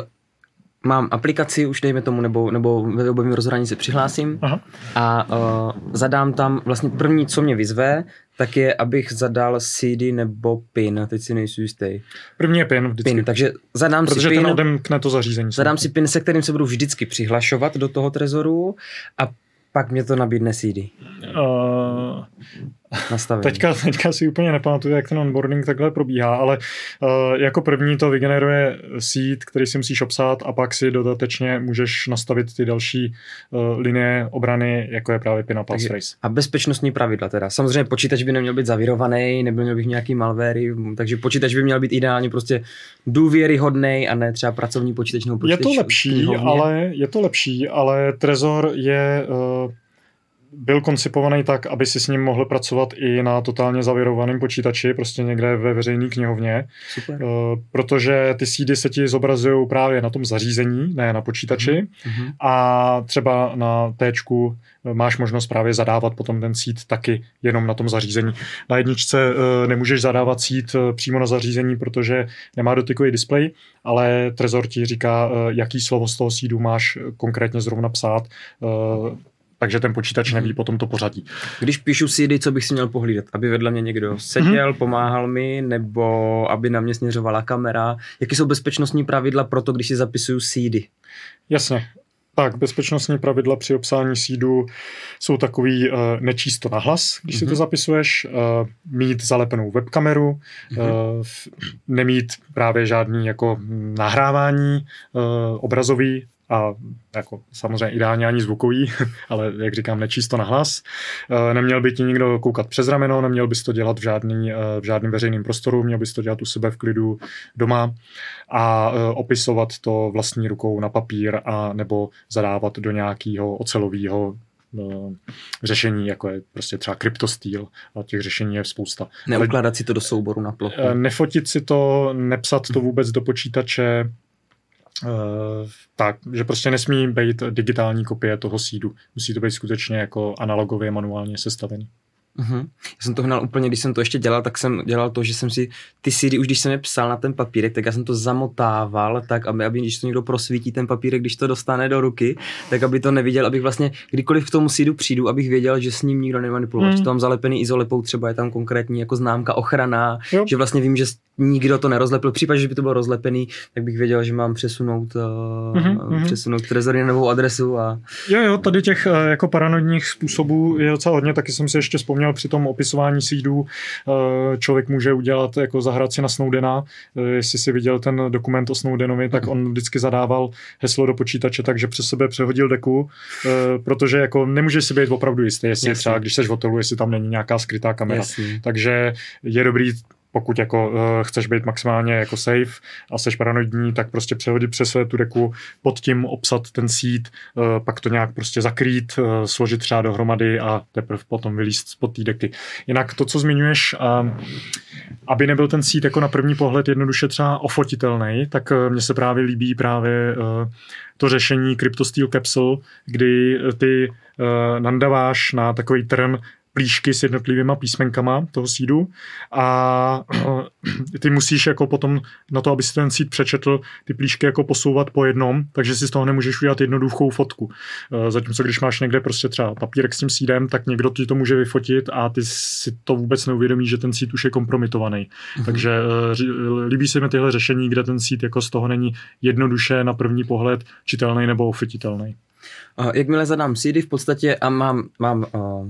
mám aplikaci už dejme tomu, nebo, nebo ve webovém rozhraní se přihlásím Aha. a uh, zadám tam vlastně první, co mě vyzve, tak je, abych zadal CD nebo PIN, teď si nejsou jistý. První je PIN vždycky. PIN, takže zadám Protože si PIN. Protože ten odemkne to zařízení. Zadám si PIN, se kterým se budu vždycky přihlašovat do toho trezoru a pak mě to nabídne CD. Uh, nastavení. Teďka, teďka si úplně nepamatuju, jak ten onboarding takhle probíhá, ale uh, jako první to vygeneruje seed, který si musíš obsát a pak si dodatečně můžeš nastavit ty další uh, linie obrany, jako je právě PIN a passphrase. A bezpečnostní pravidla teda. Samozřejmě počítač by neměl být zavírovaný, nebyl měl bych nějaký malware, takže počítač by měl být ideálně prostě důvěryhodný a ne třeba pracovní počítač nebo počítač. Je to lepší, ale je to lepší, ale Trezor je uh, byl koncipovaný tak, aby si s ním mohl pracovat i na totálně zavěrovaném počítači, prostě někde ve veřejné knihovně. Super. Uh, protože ty seedy se ti zobrazují právě na tom zařízení, ne na počítači. Mm-hmm. A třeba na T máš možnost právě zadávat potom ten seed taky jenom na tom zařízení. Na jedničce uh, nemůžeš zadávat seed přímo na zařízení, protože nemá dotykový displej, ale Trezor ti říká, jaký slovo z toho seedu máš konkrétně zrovna psát. Takže ten počítač neví potom to pořadí. Když píšu CD, co bych si měl pohlídat? Aby vedle mě někdo seděl, mm-hmm. pomáhal mi, nebo aby na mě směřovala kamera? Jaké jsou bezpečnostní pravidla pro to, když si zapisuju CD? Jasně. Tak, bezpečnostní pravidla při obsání sídu jsou takový uh, nečíst to nahlas, když mm-hmm. si to mhm. zapisuješ, uh, mít zalepenou webkameru, mm-hmm. uh, nemít právě žádný jako nahrávání uh, obrazový, a jako samozřejmě ideálně ani zvukový, ale jak říkám, nečíst to na hlas. Eh, neměl by ti nikdo koukat přes rameno, neměl bys to dělat v, žádný, eh, v žádném veřejném prostoru, měl bys to dělat u sebe v klidu doma a eh, opisovat to vlastní rukou na papír a nebo zadávat do nějakého ocelového řešení, jako je prostě třeba kryptostýl a těch řešení je spousta. Neukládat si to do souboru na plochu. Nefotit si to, nepsat to vůbec do počítače, tak, že prostě nesmí být digitální kopie toho sídu. Musí to být skutečně jako analogově manuálně sestavený. Uh-huh. Já jsem to hnal úplně, když jsem to ještě dělal, tak jsem dělal to, že jsem si ty CD, už když jsem je psal na ten papírek, tak já jsem to zamotával, tak aby, aby když to někdo prosvítí ten papírek, když to dostane do ruky, tak aby to neviděl, abych vlastně kdykoliv k tomu CD přijdu, abych věděl, že s ním nikdo nemanipuloval. Hmm. Že to mám zalepený izolepou, třeba je tam konkrétní jako známka ochrana, jo. že vlastně vím, že nikdo to nerozlepil. V případě, že by to bylo rozlepený, tak bych věděl, že mám přesunout, mm-hmm. přesunout trezory na novou adresu. A... Jo, jo, tady těch uh, jako paranoidních způsobů je docela hodně, taky jsem si ještě vzpomněl při tom opisování sídů, uh, člověk může udělat, jako zahrát si na Snowdena, uh, jestli si viděl ten dokument o Snowdenovi, tak on vždycky zadával heslo do počítače, takže přes sebe přehodil deku, uh, protože jako nemůže si být opravdu jistý, jestli Jasně. třeba, když seš v hotelu, jestli tam není nějaká skrytá kamera. Jasně. Takže je dobrý pokud jako uh, chceš být maximálně jako safe a jsi paranoidní, tak prostě přehodit přes tu deku, pod tím obsat ten seed, uh, pak to nějak prostě zakrýt, uh, složit třeba dohromady a teprve potom vylíst spod té deky. Jinak to, co zmiňuješ, uh, aby nebyl ten seed jako na první pohled jednoduše třeba ofotitelný, tak uh, mně se právě líbí právě uh, to řešení CryptoSteel Capsule, kdy ty uh, nandaváš na takový trn plíšky s jednotlivýma písmenkama toho sídu a ty musíš jako potom na to, aby si ten síd přečetl, ty plíšky jako posouvat po jednom, takže si z toho nemůžeš udělat jednoduchou fotku. E, zatímco když máš někde prostě třeba papírek s tím sídem, tak někdo ti to může vyfotit a ty si to vůbec neuvědomí, že ten síd už je kompromitovaný. Mm-hmm. Takže e, líbí se mi tyhle řešení, kde ten síd jako z toho není jednoduše na první pohled čitelný nebo ofititelný. Jakmile zadám sídy v podstatě a mám, mám uh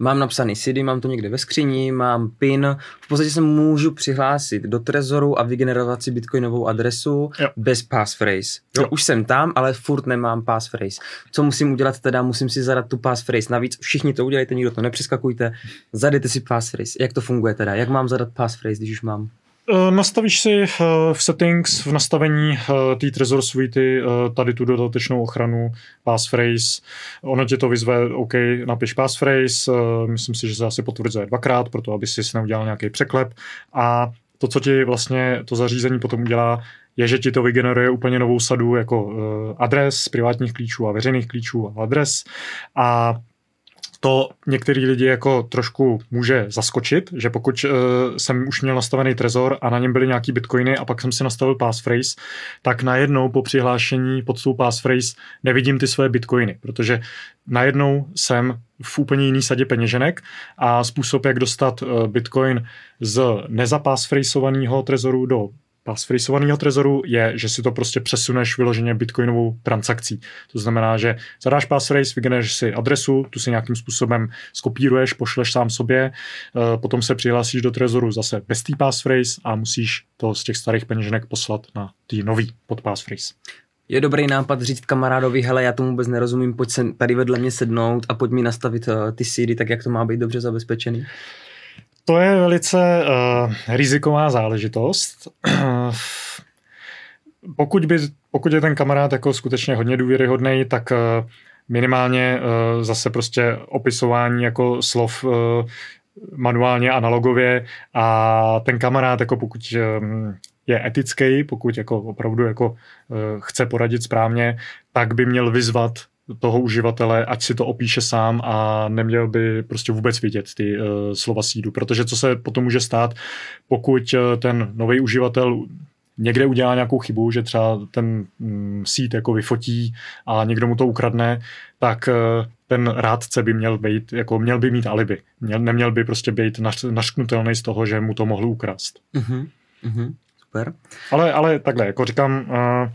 mám napsaný CD, mám to někde ve skříni, mám PIN, v podstatě se můžu přihlásit do Trezoru a vygenerovat si bitcoinovou adresu jo. bez passphrase. Jo. Už jsem tam, ale furt nemám passphrase. Co musím udělat teda? Musím si zadat tu passphrase. Navíc všichni to udělejte, nikdo to nepřeskakujte. Zadejte si passphrase. Jak to funguje teda? Jak mám zadat passphrase, když už mám? Eh, nastavíš si eh, v settings, v nastavení eh, té Trezor Suite tady tu dodatečnou ochranu passphrase. Ono tě to vyzve, OK, napiš passphrase, myslím si, že se asi potvrzuje dvakrát, proto aby si neudělal nějaký překlep a to, co ti vlastně to zařízení potom udělá, je, že ti to vygeneruje úplně novou sadu jako adres, privátních klíčů a veřejných klíčů a adres a to některý lidi jako trošku může zaskočit, že pokud uh, jsem už měl nastavený trezor a na něm byly nějaký bitcoiny a pak jsem si nastavil passphrase, tak najednou po přihlášení pod tou passphrase nevidím ty své bitcoiny, protože najednou jsem v úplně jiný sadě peněženek a způsob, jak dostat uh, bitcoin z nezapassphraseovaného trezoru do passphrasovaného trezoru je, že si to prostě přesuneš vyloženě bitcoinovou transakcí. To znamená, že zadáš passphrase, vygeneruješ si adresu, tu si nějakým způsobem skopíruješ, pošleš sám sobě, eh, potom se přihlásíš do trezoru zase bez té passphrase a musíš to z těch starých peněženek poslat na tý nový pod passphrase. Je dobrý nápad říct kamarádovi, hele, já tomu vůbec nerozumím, pojď se tady vedle mě sednout a pojď mi nastavit uh, ty sídy, tak jak to má být dobře zabezpečený? To je velice uh, riziková záležitost. pokud, by, pokud je ten kamarád jako skutečně hodně důvěryhodný, tak uh, minimálně uh, zase prostě opisování jako slov uh, manuálně, analogově a ten kamarád, jako pokud je etický, pokud jako opravdu jako chce poradit správně, tak by měl vyzvat toho uživatele, ať si to opíše sám a neměl by prostě vůbec vidět ty uh, slova sídu, protože co se potom může stát, pokud uh, ten nový uživatel někde udělá nějakou chybu, že třeba ten mm, sít jako vyfotí a někdo mu to ukradne, tak uh, ten rádce by měl být, jako měl by mít alibi. Měl, neměl by prostě být naš, našknutelný z toho, že mu to mohl ukrást. Uh-huh. Uh-huh. Super. Ale, ale takhle, jako říkám, uh,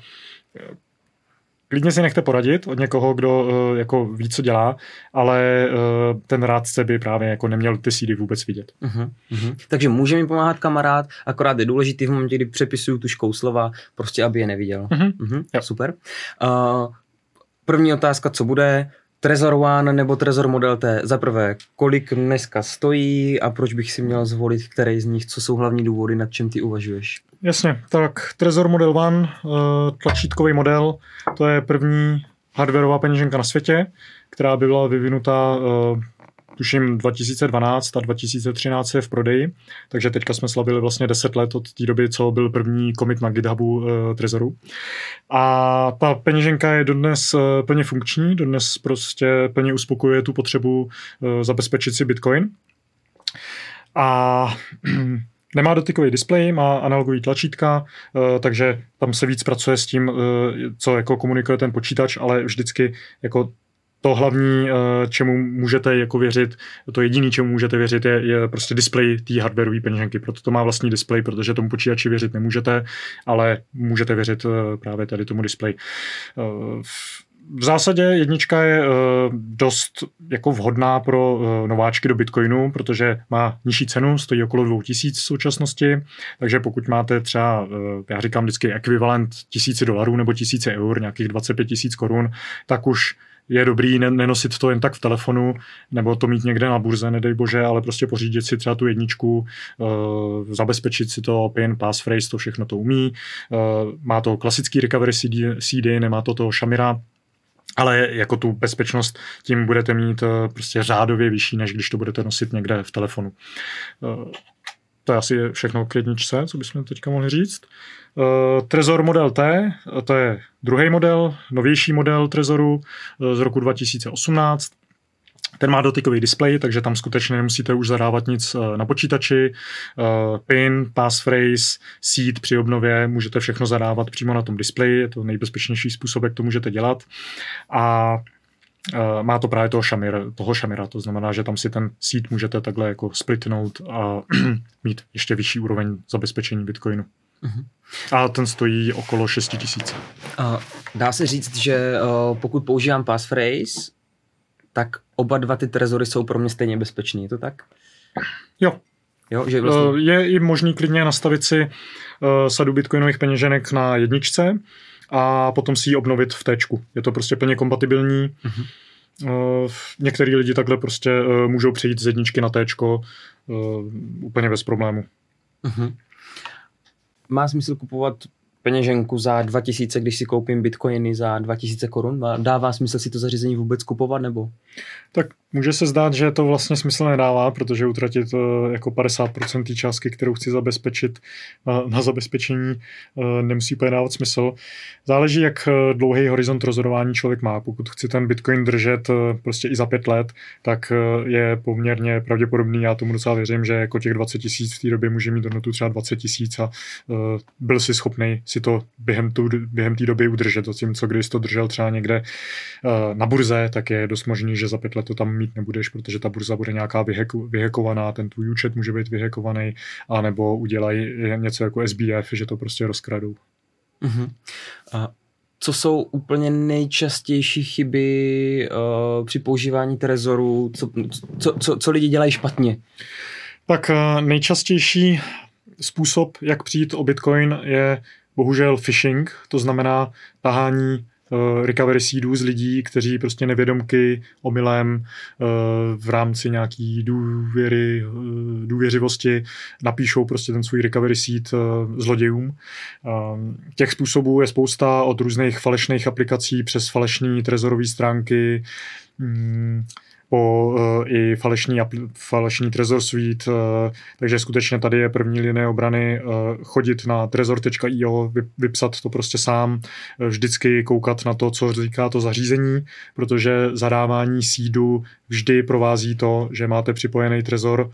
klidně si nechte poradit od někoho, kdo uh, jako ví, co dělá, ale uh, ten rádce by právě jako neměl ty sídy vůbec vidět. Uh-huh, uh-huh. Takže může mi pomáhat kamarád, akorát je důležitý v momentě, kdy přepisuju tu škouslova, prostě aby je neviděl. Uh-huh. Uh-huh, super. Uh, první otázka, co bude? Trezor One nebo Trezor Model T. Za prvé, kolik dneska stojí a proč bych si měl zvolit který z nich, co jsou hlavní důvody, nad čem ty uvažuješ? Jasně, tak Trezor Model One, eh, tlačítkový model, to je první hardwareová peněženka na světě, která by byla vyvinuta eh, tuším 2012 a 2013 je v prodeji, takže teďka jsme slavili vlastně 10 let od té doby, co byl první commit na GitHubu uh, Trezoru. A ta peněženka je dodnes uh, plně funkční, dodnes prostě plně uspokojuje tu potřebu uh, zabezpečit si Bitcoin. A Nemá dotykový displej, má analogový tlačítka, takže tam se víc pracuje s tím, co jako komunikuje ten počítač, ale vždycky jako to hlavní, eh, čemu můžete jako věřit, to jediné, čemu můžete věřit, je, je prostě display té hardwareové peněženky. Proto to má vlastní display, protože tomu počítači věřit nemůžete, ale můžete věřit eh, právě tady tomu display. Eh, v zásadě jednička je dost jako vhodná pro nováčky do Bitcoinu, protože má nižší cenu, stojí okolo 2000 v současnosti, takže pokud máte třeba, já říkám vždycky ekvivalent tisíci dolarů nebo tisíce eur, nějakých 25 tisíc korun, tak už je dobrý nenosit to jen tak v telefonu, nebo to mít někde na burze, nedej bože, ale prostě pořídit si třeba tu jedničku, uh, zabezpečit si to, PIN, passphrase, to všechno to umí. Uh, má to klasický recovery CD, CD nemá to toho Shamira, ale jako tu bezpečnost tím budete mít uh, prostě řádově vyšší, než když to budete nosit někde v telefonu. To je asi všechno k jedničce, co bychom teďka mohli říct. Uh, Trezor Model T, to je druhý model, novější model Trezoru uh, z roku 2018. Ten má dotykový displej, takže tam skutečně nemusíte už zadávat nic na počítači. PIN, passphrase, seed při obnově, můžete všechno zadávat přímo na tom displeji, je to nejbezpečnější způsob, jak to můžete dělat. A má to právě toho, šamir, toho šamira, to znamená, že tam si ten seed můžete takhle jako splitnout a mít ještě vyšší úroveň zabezpečení Bitcoinu. A ten stojí okolo 6 tisíc. Uh, dá se říct, že uh, pokud používám passphrase, tak oba dva ty trezory jsou pro mě stejně bezpečný, je to tak? Jo. jo že vlastně... uh, je i možný klidně nastavit si uh, sadu bitcoinových peněženek na jedničce a potom si ji obnovit v téčku. Je to prostě plně kompatibilní. Uh, některý lidi takhle prostě můžou přejít z jedničky na téčko úplně bez problému. Uh-huh má smysl kupovat peněženku za 2000, když si koupím bitcoiny za 2000 korun? Dává smysl si to zařízení vůbec kupovat nebo? Tak může se zdát, že to vlastně smysl nedává, protože utratit uh, jako 50% té částky, kterou chci zabezpečit na, na zabezpečení, uh, nemusí úplně dávat smysl. Záleží, jak eh, dlouhý horizont rozhodování člověk má. Pokud chci ten bitcoin držet prostě i za pět let, tak je poměrně pravděpodobný, já tomu docela věřím, že jako těch 20 tisíc v té době může mít hodnotu třeba 20 tisíc a byl si schopný si to během, tu, během té doby udržet. Zatímco když to držel třeba někde na burze, tak je dost možný, že za pět let to tam mít nebudeš, protože ta burza bude nějaká vyheku, vyhekovaná, ten tvůj účet může být vyhekovaný, anebo udělají něco jako SBF, že to prostě rozkradou. Uh-huh. A co jsou úplně nejčastější chyby uh, při používání Trezoru? Co, co, co, co lidi dělají špatně? Tak uh, nejčastější způsob, jak přijít o Bitcoin, je bohužel phishing, to znamená tahání recovery seedů z lidí, kteří prostě nevědomky omylem uh, v rámci nějaký důvěry, uh, důvěřivosti napíšou prostě ten svůj recovery seed zlodějům. Těch způsobů je spousta od různých falešných aplikací přes falešní trezorové stránky, um, po uh, i falešní, falešní Trezor Suite, uh, takže skutečně tady je první linie obrany uh, chodit na trezor.io, vypsat to prostě sám, vždycky koukat na to, co říká to zařízení, protože zadávání sídu vždy provází to, že máte připojený Trezor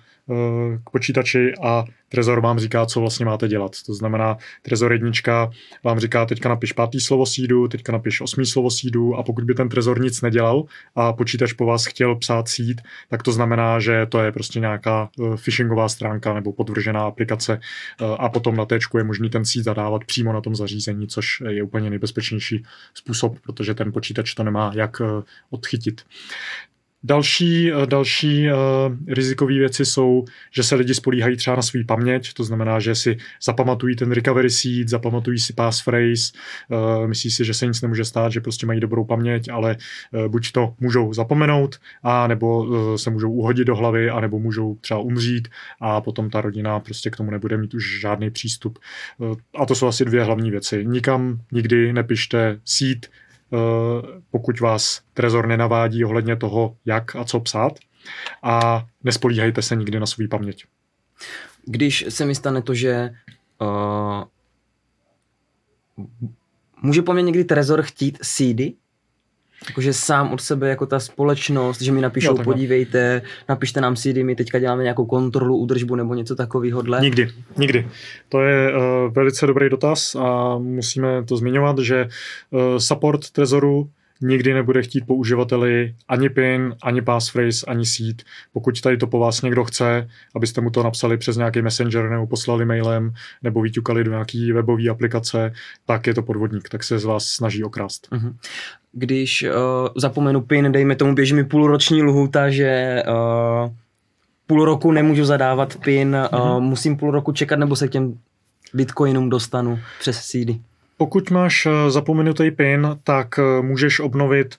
k počítači a Trezor vám říká, co vlastně máte dělat. To znamená, Trezor jednička vám říká, teďka napiš pátý slovo sídu, teďka napiš osmý slovo sídu a pokud by ten Trezor nic nedělal a počítač po vás chtěl psát síd, tak to znamená, že to je prostě nějaká eh, phishingová stránka nebo podvržená aplikace eh, a potom na téčku je možný ten síd zadávat přímo na tom zařízení, což je úplně nejbezpečnější způsob, protože ten počítač to nemá jak eh, odchytit. Další, eh, další uh, rizikové věci jsou, že se lidi spolíhají třeba na svůj paměť, to znamená, že si zapamatují ten recovery seed, zapamatují si passphrase, uh, myslí si, že se nic nemůže stát, že prostě mají dobrou paměť, ale buď to můžou zapomenout, a nebo se můžou uhodit do hlavy, a nebo můžou třeba umřít a potom ta rodina prostě k tomu nebude mít už žádný přístup. A to jsou asi dvě hlavní věci. Nikam nikdy nepište seed, Eh, pokud vás Trezor nenavádí ohledně toho, jak a co psát a nespolíhejte se nikdy na svůj paměť. Když se mi stane to, že uh, může po mně někdy Trezor chtít CD, Jakože sám od sebe jako ta společnost, že mi napíšou, jo, podívejte, napište nám CD, my teďka děláme nějakou kontrolu, údržbu nebo něco takového. Nikdy, nikdy. To je uh, velice dobrý dotaz a musíme to zmiňovat, že uh, support Trezoru nikdy nebude chtít po uživateli ani PIN, ani passphrase, ani seed. Pokud tady to po vás někdo chce, abyste mu to napsali přes nějaký messenger nebo poslali mailem nebo vyťukali do nějaký webové aplikace, tak je to podvodník, tak se z vás snaží okrást. Uh-huh. Když uh, zapomenu PIN, dejme tomu, běží mi půlroční lhůta, že uh, půl roku nemůžu zadávat PIN, uh-huh. uh, musím půl roku čekat nebo se k těm bitcoinům dostanu přes CD. Pokud máš zapomenutý PIN, tak můžeš obnovit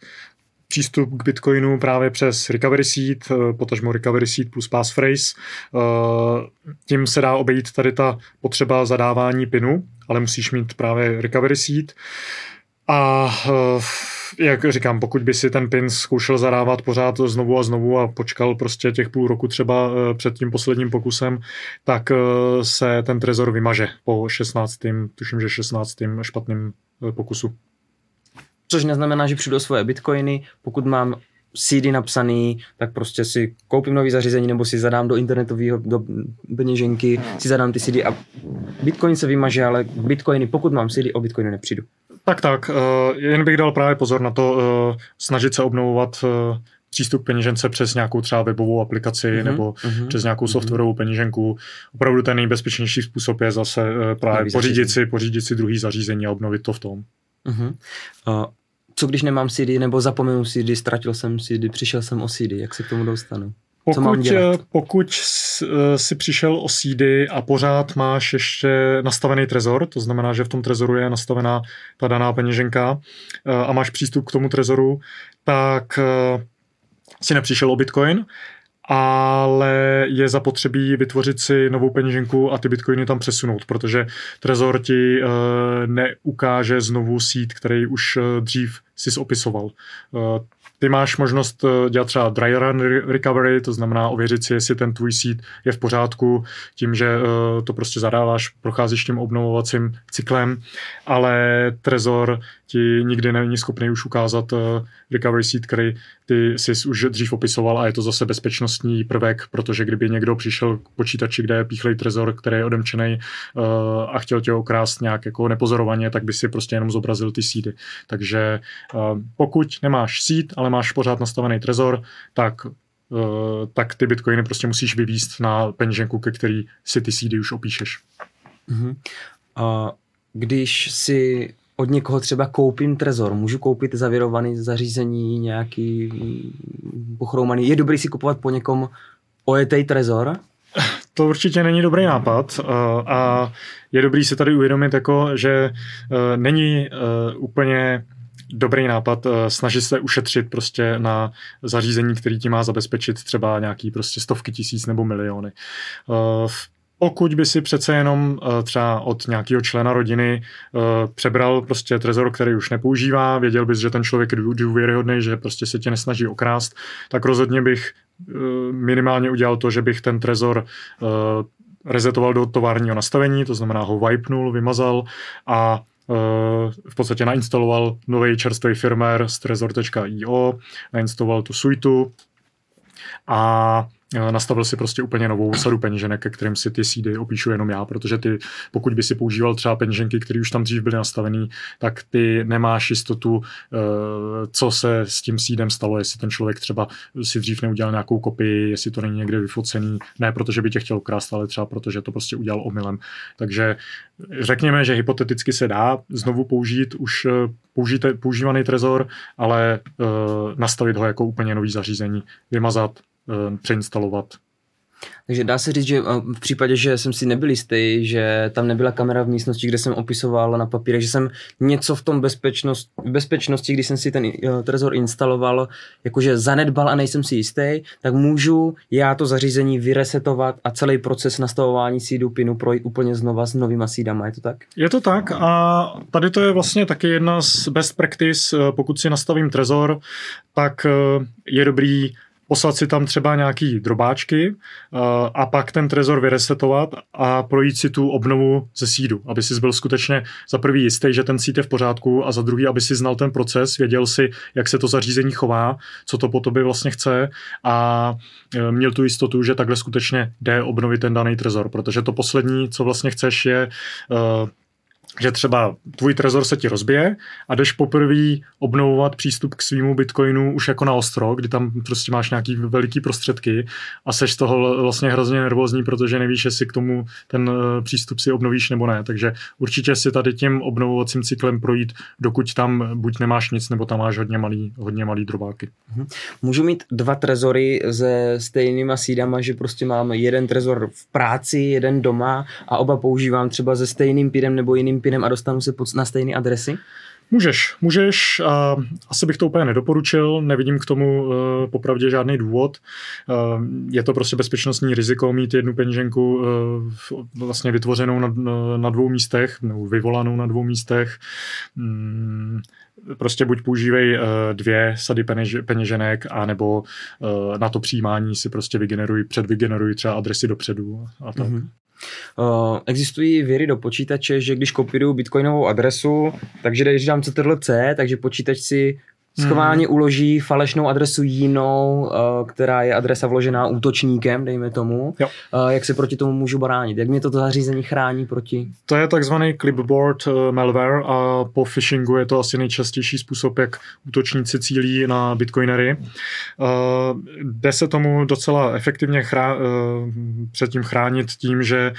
přístup k Bitcoinu právě přes Recovery Seed, potažmo Recovery Seed plus passphrase. Tím se dá obejít tady ta potřeba zadávání PINu, ale musíš mít právě Recovery Seed. A jak říkám, pokud by si ten pin zkoušel zadávat pořád znovu a znovu a počkal prostě těch půl roku třeba eh, před tím posledním pokusem, tak eh, se ten trezor vymaže po 16. tuším, že 16. špatným eh, pokusu. Což neznamená, že přijdu svoje bitcoiny, pokud mám CD napsaný, tak prostě si koupím nový zařízení nebo si zadám do internetového do peněženky, si zadám ty CD a Bitcoin se vymaže, ale Bitcoiny, pokud mám CD, o Bitcoiny nepřijdu. Tak, tak. Uh, jen bych dal právě pozor na to, uh, snažit se obnovovat uh, přístup k peněžence přes nějakou třeba webovou aplikaci mm-hmm, nebo mm-hmm, přes nějakou mm-hmm. softwarovou peněženku. Opravdu ten nejbezpečnější způsob je zase právě pořídit si, pořídit si druhý zařízení a obnovit to v tom. Mm-hmm. Uh, co když nemám CD nebo zapomenu CD, ztratil jsem CD, přišel jsem o CD, jak se k tomu dostanu? Pokud, eh, pokud eh, si přišel o CD a pořád máš ještě nastavený trezor, to znamená, že v tom trezoru je nastavená ta daná peněženka eh, a máš přístup k tomu trezoru, tak si nepřišel o Bitcoin, ale je zapotřebí vytvořit si novou peněženku a ty bitcoiny tam přesunout, protože Trezor ti neukáže znovu sít, který už dřív si opisoval. Ty máš možnost eh, dělat třeba dry run recovery, to znamená ověřit si, jestli ten tvůj seed je v pořádku, tím, že eh, to prostě zadáváš, procházíš tím obnovovacím cyklem, ale Trezor ti nikdy není schopný už ukázat uh, recovery seed, který ty jsi už dřív opisoval a je to zase bezpečnostní prvek, protože kdyby někdo přišel k počítači, kde je píchlej trezor, který je odemčený uh, a chtěl tě okrást nějak jako nepozorovaně, tak by si prostě jenom zobrazil ty seedy. Takže uh, pokud nemáš seed, ale máš pořád nastavený trezor, tak uh, tak ty bitcoiny prostě musíš vyvíst na peněženku, ke který si ty seedy už opíšeš. Uh-huh. Uh, když si od někoho třeba koupím trezor, můžu koupit zavěrovaný zařízení, nějaký pochroumaný. Je dobrý si kupovat po někom ojetej trezor? To určitě není dobrý nápad eh, a je dobrý si tady uvědomit, jako, že eh, není eh, úplně dobrý nápad snažit se ušetřit prostě na zařízení, který ti má zabezpečit třeba nějaký prostě stovky tisíc nebo miliony. Pokud by si přece jenom uh, třeba od nějakého člena rodiny uh, přebral prostě trezor, který už nepoužívá, věděl bys, že ten člověk je důvěryhodný, že prostě se tě nesnaží okrást, tak rozhodně bych uh, minimálně udělal to, že bych ten trezor rezetoval do továrního nastavení, to znamená ho wipenul, vymazal a v podstatě nainstaloval nový čerstvý firmware z trezor.io, nainstaloval tu suitu a nastavil si prostě úplně novou sadu peněženek, ke kterým si ty seedy opíšu jenom já, protože ty, pokud by si používal třeba peněženky, které už tam dřív byly nastavený, tak ty nemáš jistotu, eh, co se s tím seedem stalo, jestli ten člověk třeba si dřív neudělal nějakou kopii, jestli to není někde vyfocený, ne protože by tě chtěl krást, ale třeba protože to prostě udělal omylem. Takže řekněme, že hypoteticky se dá znovu použít už eh, použijte, používaný trezor, ale nastavit ho jako úplně nový zařízení, vymazat, přeinstalovat. Takže dá se říct, že v případě, že jsem si nebyl jistý, že tam nebyla kamera v místnosti, kde jsem opisoval na papíře, že jsem něco v tom bezpečnost, bezpečnosti, když jsem si ten uh, Trezor instaloval, jakože zanedbal a nejsem si jistý, tak můžu já to zařízení vyresetovat a celý proces nastavování seedu pinu projít úplně znova s novýma seedama, je to tak? Je to tak a tady to je vlastně taky jedna z best practice, eh, pokud si nastavím Trezor, tak eh, je dobrý poslat si tam třeba nějaký drobáčky uh, a pak ten trezor vyresetovat a projít si tu obnovu ze sídu, aby si byl skutečně za prvý jistý, že ten sít je v pořádku a za druhý, aby si znal ten proces, věděl si, jak se to zařízení chová, co to po tobě vlastně chce a uh, měl tu jistotu, že takhle skutečně jde obnovit ten daný trezor, protože to poslední, co vlastně chceš, je uh, že třeba tvůj trezor se ti rozbije a jdeš poprvé obnovovat přístup k svýmu bitcoinu už jako na ostro, kdy tam prostě máš nějaký veliký prostředky a seš z toho vlastně hrozně nervózní, protože nevíš, jestli k tomu ten eh, přístup si obnovíš nebo ne. Takže určitě si tady tím obnovovacím cyklem projít, dokud tam buď nemáš nic, nebo tam máš hodně malý, hodně malý drobáky. Mhm. Můžu mít dva trezory se stejnýma sídama, že prostě mám jeden trezor v práci, jeden doma a oba používám třeba se stejným pidem nebo jiným pinem a dostanu se pod, na stejné adresy? Můžeš, můžeš. A asi bych to úplně nedoporučil, nevidím k tomu uh, popravdě žádný důvod. Uh, je to prostě bezpečnostní riziko mít jednu peněženku uh, vlastně vytvořenou na, na dvou místech, nebo vyvolanou na dvou místech. Hmm, prostě buď používej uh, dvě sady peněž, peněženek, anebo uh, na to přijímání si prostě vygeneruj, předvygeneruj třeba adresy dopředu a tak. Mm-hmm. Uh, existují věry do počítače, že když kopíruju bitcoinovou adresu, takže když dám CTRL-C, takže počítač si schválně hmm. uloží falešnou adresu jinou, uh, která je adresa vložená útočníkem, dejme tomu. Jo. Uh, jak se proti tomu můžu bránit? Jak mě toto zařízení chrání proti? To je takzvaný clipboard uh, malware a po phishingu je to asi nejčastější způsob, jak útočníci cílí na bitcoinery. Jde se tomu docela efektivně chrá- předtím chránit tím, že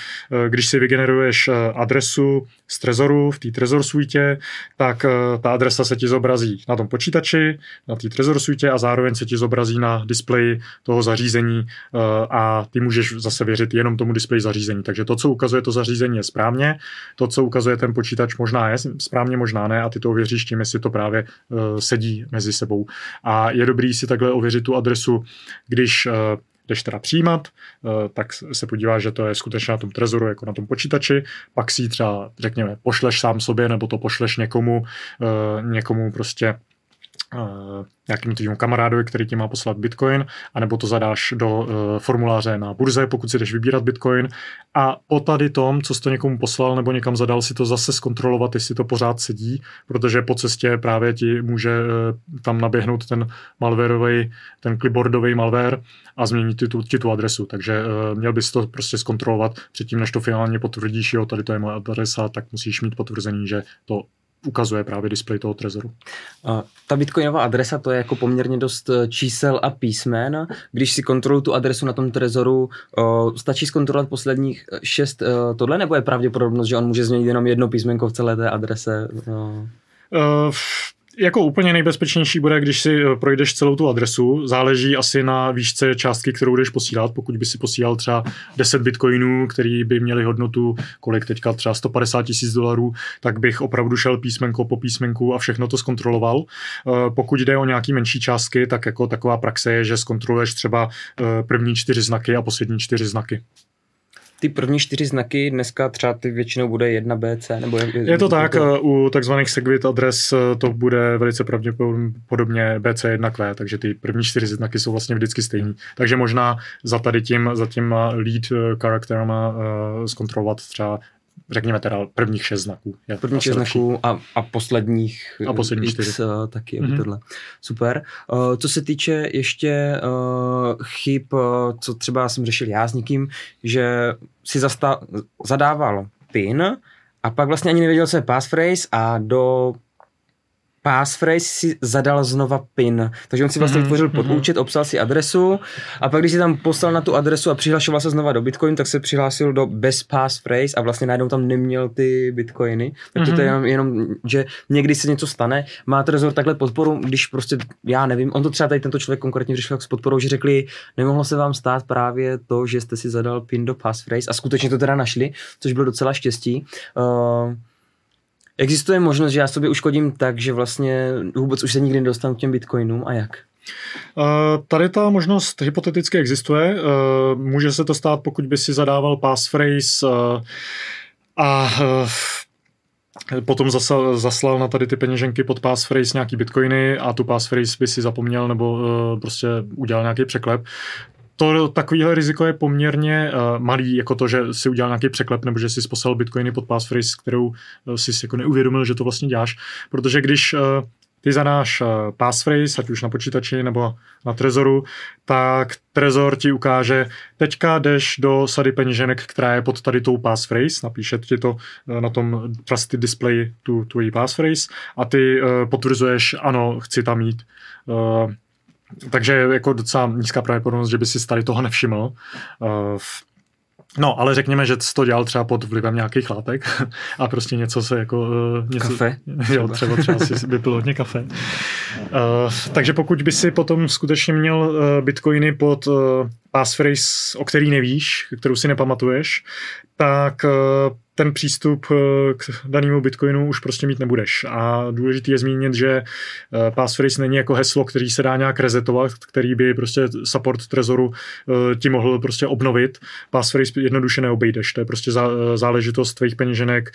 když si vygeneruješ adresu z Trezoru v té Trezor suite, tak ta adresa se ti zobrazí na tom počítači počítači, na té Trezor suite a zároveň se ti zobrazí na displeji toho zařízení eh, a ty můžeš zase věřit jenom tomu displeji zařízení. Takže to, co ukazuje to zařízení, je správně, to, co ukazuje ten počítač, možná je správně, možná ne a ty to ověříš tím, jestli to právě eh, sedí mezi sebou. A je dobrý si takhle ověřit tu adresu, když eh, jdeš teda přijímat, tak se podíváš, že to je skutečně na tom trezoru, jako na tom počítači, pak si třeba, řekněme, pošleš sám sobě, nebo to pošleš někomu, někomu prostě uh, nějakým tvým kamarádovi, který ti má poslat bitcoin, anebo to zadáš do uh, formuláře na burze, pokud si jdeš vybírat bitcoin. A po tady tom, co jsi to někomu poslal nebo někam zadal, si to zase zkontrolovat, jestli to pořád sedí, protože po cestě právě ti může uh, tam naběhnout ten malwareový, ten clipboardový malware a změnit ti tu, ti tu adresu. Takže měl bys to prostě zkontrolovat předtím, než to finálně potvrdíš, jo, tady to je moje adresa, tak musíš mít potvrzení, že to ukazuje právě displej toho trezoru. A ta bitcoinová adresa to je jako poměrně dost eh, čísel a písmen. Když si kontroluji tu adresu na tom trezoru, stačí zkontrolovat posledních eh, šest o, tohle, nebo je pravděpodobnost, že on může změnit jenom jedno písmenko v celé té adrese? Uh, jako úplně nejbezpečnější bude, když si eh, projdeš celou tu adresu. Záleží asi na výšce částky, kterou jdeš posílat. Pokud by si posílal třeba 10 bitcoinů, který by měli hodnotu, kolik teďka třeba 150 tisíc dolarů, tak bych opravdu šel písmenko po písmenku a všechno to zkontroloval. Eh, pokud jde o nějaký menší částky, tak jako taková praxe je, že zkontroluješ třeba eh, první čtyři znaky a poslední čtyři znaky ty první čtyři znaky dneska třeba ty většinou bude jedna BC? Nebo je, je to tak, to... u takzvaných Segwit adres eh, to bude velice pravděpodobně BC1Q, takže ty první čtyři znaky jsou vlastně vždycky stejný. Takže možná za tady tím, za tím lead eh, charakterama uh, zkontrolovat třeba řekněme teda prvních šest znaků. Je prvních šest znaků a, a posledních a poslední x, čtyři. Uh, taky, mm-hmm. tohle. Super. Uh, co se týče ještě uh, chyb, uh, co třeba jsem řešil já s někým, že si zasta- zadával PIN a pak vlastně ani nevěděl, co je passphrase a do passphrase si zadal znova PIN. Takže on si vlastně mm-hmm, vytvořil podúčet, obsal si adresu a pak když si tam poslal na tu adresu a přihlašoval se znova do Bitcoin, tak se přihlásil do bez passphrase a vlastně najednou tam neměl ty Bitcoiny. Takže mm-hmm. to je mhm. jenom, jenom, že někdy se něco stane. Má Trezor takhle podporu, když prostě, já nevím, on to třeba tady tento člověk konkrétně řešil s podporou, že řekli, nemohlo se vám stát právě to, že jste si zadal PIN do passphrase a skutečně to teda našli, což bylo docela štěstí. Uh, Existuje možnost, že já sobě uškodím tak, že vlastně vůbec už se nikdy nedostanu k těm bitcoinům a jak? Uh, tady ta možnost hypoteticky existuje. Uh, může se to stát, pokud by si zadával passphrase uh, a potom zaslal, zaslal na tady ty peněženky pod passphrase nějaký bitcoiny a tu passphrase by si zapomněl nebo prostě udělal nějaký překlep, to takovýhle riziko je poměrně uh, malý, jako to, že si udělal nějaký překlep nebo že si poslal bitcoiny pod passphrase, kterou uh, si jako neuvědomil, že to vlastně děláš. Protože když uh, ty zadáš uh, passphrase, ať už na počítači nebo na Trezoru, tak Trezor ti ukáže, teďka jdeš do sady peněženek, která je pod tady tou passphrase, napíše ti to uh, na tom trusted display tu tvojí passphrase a ty uh, potvrzuješ, ano, chci tam mít. Uh, takže jako docela nízká pravděpodobnost, že by si tady toho nevšiml. Uh, No, ale řekněme, že to dělal třeba pod vlivem nějakých látek a prostě něco se jako... Uh, něco, kafe? Jo, třeba třeba si vypil hodně kafe. Uh, takže pokud by si potom skutečně měl uh, bitcoiny pod uh, passphrase, o který nevíš, kterou si nepamatuješ, tak uh, ten přístup eh, k danému bitcoinu už prostě mít nebudeš. A důležité je zmínit, že eh, passphrase není jako heslo, který se dá nějak resetovat, který by prostě support Trezoru eh, ti mohl prostě obnovit. Passphrase jednoduše neobejdeš. To je prostě záležitost tvých peněženek,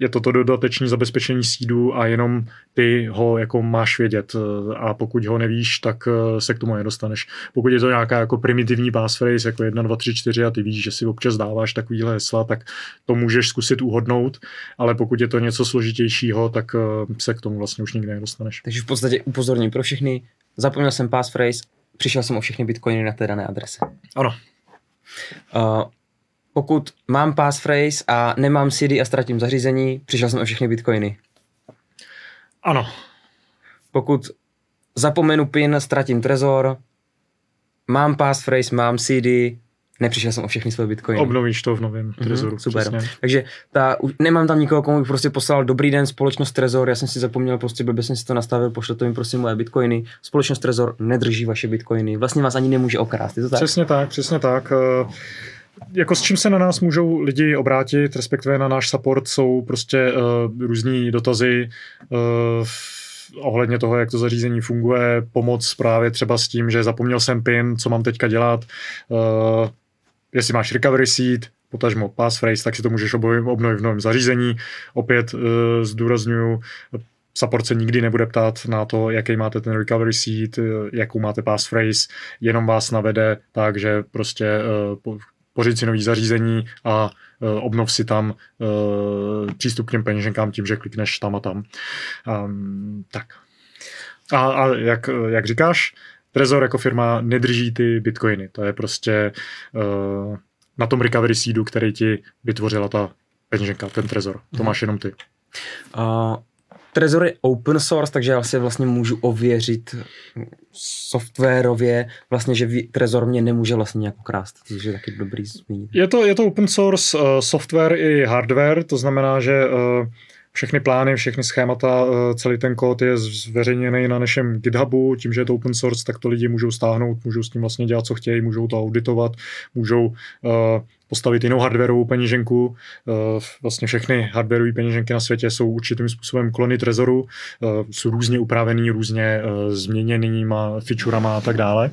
je to to dodatečné zabezpečení sídu a jenom ty ho jako máš vědět a pokud ho nevíš, tak eh, se k tomu nedostaneš. Pokud je to nějaká jako primitivní passphrase, jako 1, 2, 3, 4 a ty víš, že si občas dáváš takovýhle hesla, tak to můžeš zkusit uhodnout, ale pokud je to něco složitějšího, tak eh, se k tomu vlastně už nikdy nedostaneš. Takže v podstatě upozorním pro všechny, zapomněl jsem passphrase, přišel jsem o všechny bitcoiny na té dané adrese. Ano. Uh, pokud mám passphrase a nemám CD a ztratím zařízení, přišel jsem o všechny bitcoiny. Ano. Pokud zapomenu PIN, ztratím trezor, mám passphrase, mám CD, nepřišel jsem o všechny své bitcoiny. Obnovíš to v novém mm-hmm, Trezoru. Super. Přesně. Takže ta, nemám tam nikoho, komu bych prostě poslal dobrý den, společnost Trezor, já jsem si zapomněl, prostě blbě jsem si to nastavil, pošlete mi prostě moje bitcoiny. Společnost Trezor nedrží vaše bitcoiny, vlastně vás ani nemůže okrást, je to tak? Přesně tak, přesně tak. Uh jako s čím se na nás můžou lidi obrátit, respektive na náš support, jsou prostě uh, různý dotazy uh, ohledně toho, jak to zařízení funguje, pomoc právě třeba s tím, že zapomněl jsem PIN, co mám teďka dělat, uh, jestli máš recovery seed, potažmo passphrase, tak si to můžeš obnovit v novém zařízení. Opět uh, zdůraznuju, support se nikdy nebude ptát na to, jaký máte ten recovery seed, jakou máte passphrase, jenom vás navede tak, že prostě uh, pořiď si nový zařízení a uh, obnov si tam uh, přístup k těm peněženkám tím, že klikneš tam a tam. Um, tak. A, a jak, jak říkáš, Trezor jako firma nedrží ty bitcoiny. To je prostě uh, na tom recovery seedu, který ti vytvořila ta peněženka, ten Trezor. To mhm. máš jenom ty. Uh, Trezor je open source, takže já si vlastně můžu ověřit softwarově, vlastně, že Trezor mě nemůže vlastně nějak ukrást, takže je taky dobrý zmínit. Je to, je to open source uh, software i hardware, to znamená, že uh, všechny plány, všechny schémata, uh, celý ten kód je zveřejněný na našem GitHubu, tím, že je to open source, tak to lidi můžou stáhnout, můžou s tím vlastně dělat, co chtějí, můžou to auditovat, můžou uh, postavit jinou hardwareovou peněženku. Eh, vlastně všechny hardwareové peněženky na světě jsou určitým způsobem klony Trezoru, eh, jsou různě upravený, různě eh, změněnýma featurama a tak dále.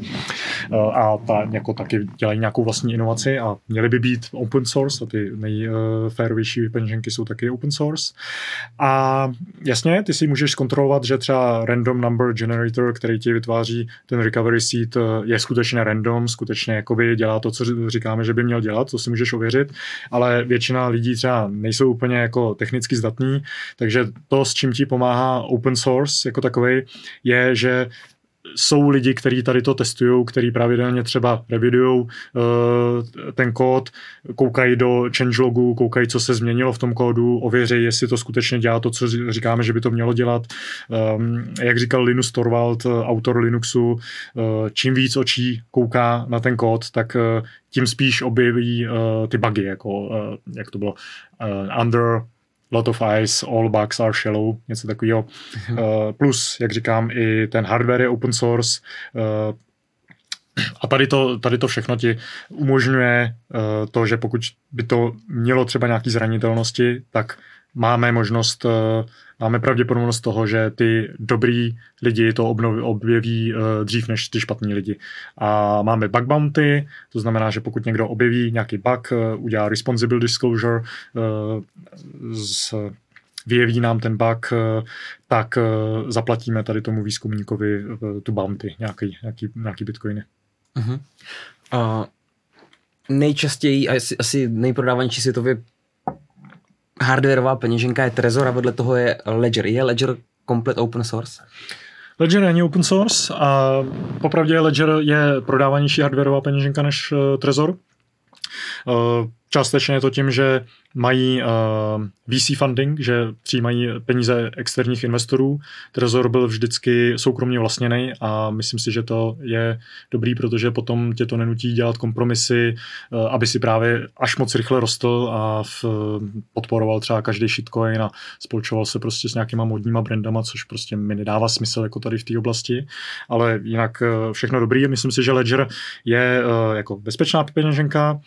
A ta, jako taky dělají nějakou vlastní inovaci a měly by být open source a ty nejférovější peněženky jsou taky open source. A jasně, ty si můžeš zkontrolovat, že třeba random number generator, který ti vytváří ten recovery seed, je skutečně random, skutečně jakoby dělá to, co říkáme, že by měl dělat, to si můžeš ověřit, ale většina lidí třeba nejsou úplně jako technicky zdatní, takže to, s čím ti pomáhá open source jako takový, je, že jsou lidi, kteří tady to testují, kteří pravidelně třeba revidují uh, ten kód, koukají do changelogu, koukají, co se změnilo v tom kódu, ověří, jestli to skutečně dělá to, co říkáme, že by to mělo dělat. Um, jak říkal Linus Torvald, autor Linuxu, uh, čím víc očí kouká na ten kód, tak uh, tím spíš objeví ty bugy, jako, jak to bylo, under lot of ice, all bugs are shallow, něco takového. Uh, plus, jak říkám, i ten hardware je open source, uh, a tady to, tady to všechno ti umožňuje uh, to, že pokud by to mělo třeba nějaké zranitelnosti, tak máme možnost, eh, máme pravděpodobnost toho, že ty dobrý lidi to obnoví, objeví eh, dřív než ty špatní lidi. A máme bug bounty, to znamená, že pokud někdo objeví nějaký bug, eh, udělá responsible disclosure, z, vyjeví nám ten bug, tak zaplatíme tady tomu výzkumníkovi tu bounty, nějaký, nějaký, nějaký bitcoiny. Uh-huh. Uh, nejčastěji, asi, asi nejprodávanější světově hardwareová peněženka je Trezor a vedle toho je Ledger. Je Ledger komplet open source? Ledger není open source a popravdě Ledger je prodávanější hardwareová peněženka než uh, Trezor. Částečně je to tím, že mají uh, eh, VC funding, že přijímají peníze externích investorů. Trezor byl vždycky soukromně vlastněný a myslím si, že to je dobrý, protože potom tě to nenutí dělat kompromisy, uh, aby si právě až moc rychle rostl a v, podporoval třeba každý shitcoin a spolčoval se prostě s nějakýma modníma brandama, což prostě mi nedává smysl jako tady v té oblasti, ale jinak uh, všechno dobrý. Myslím si, že Ledger je uh, jako bezpečná peněženka,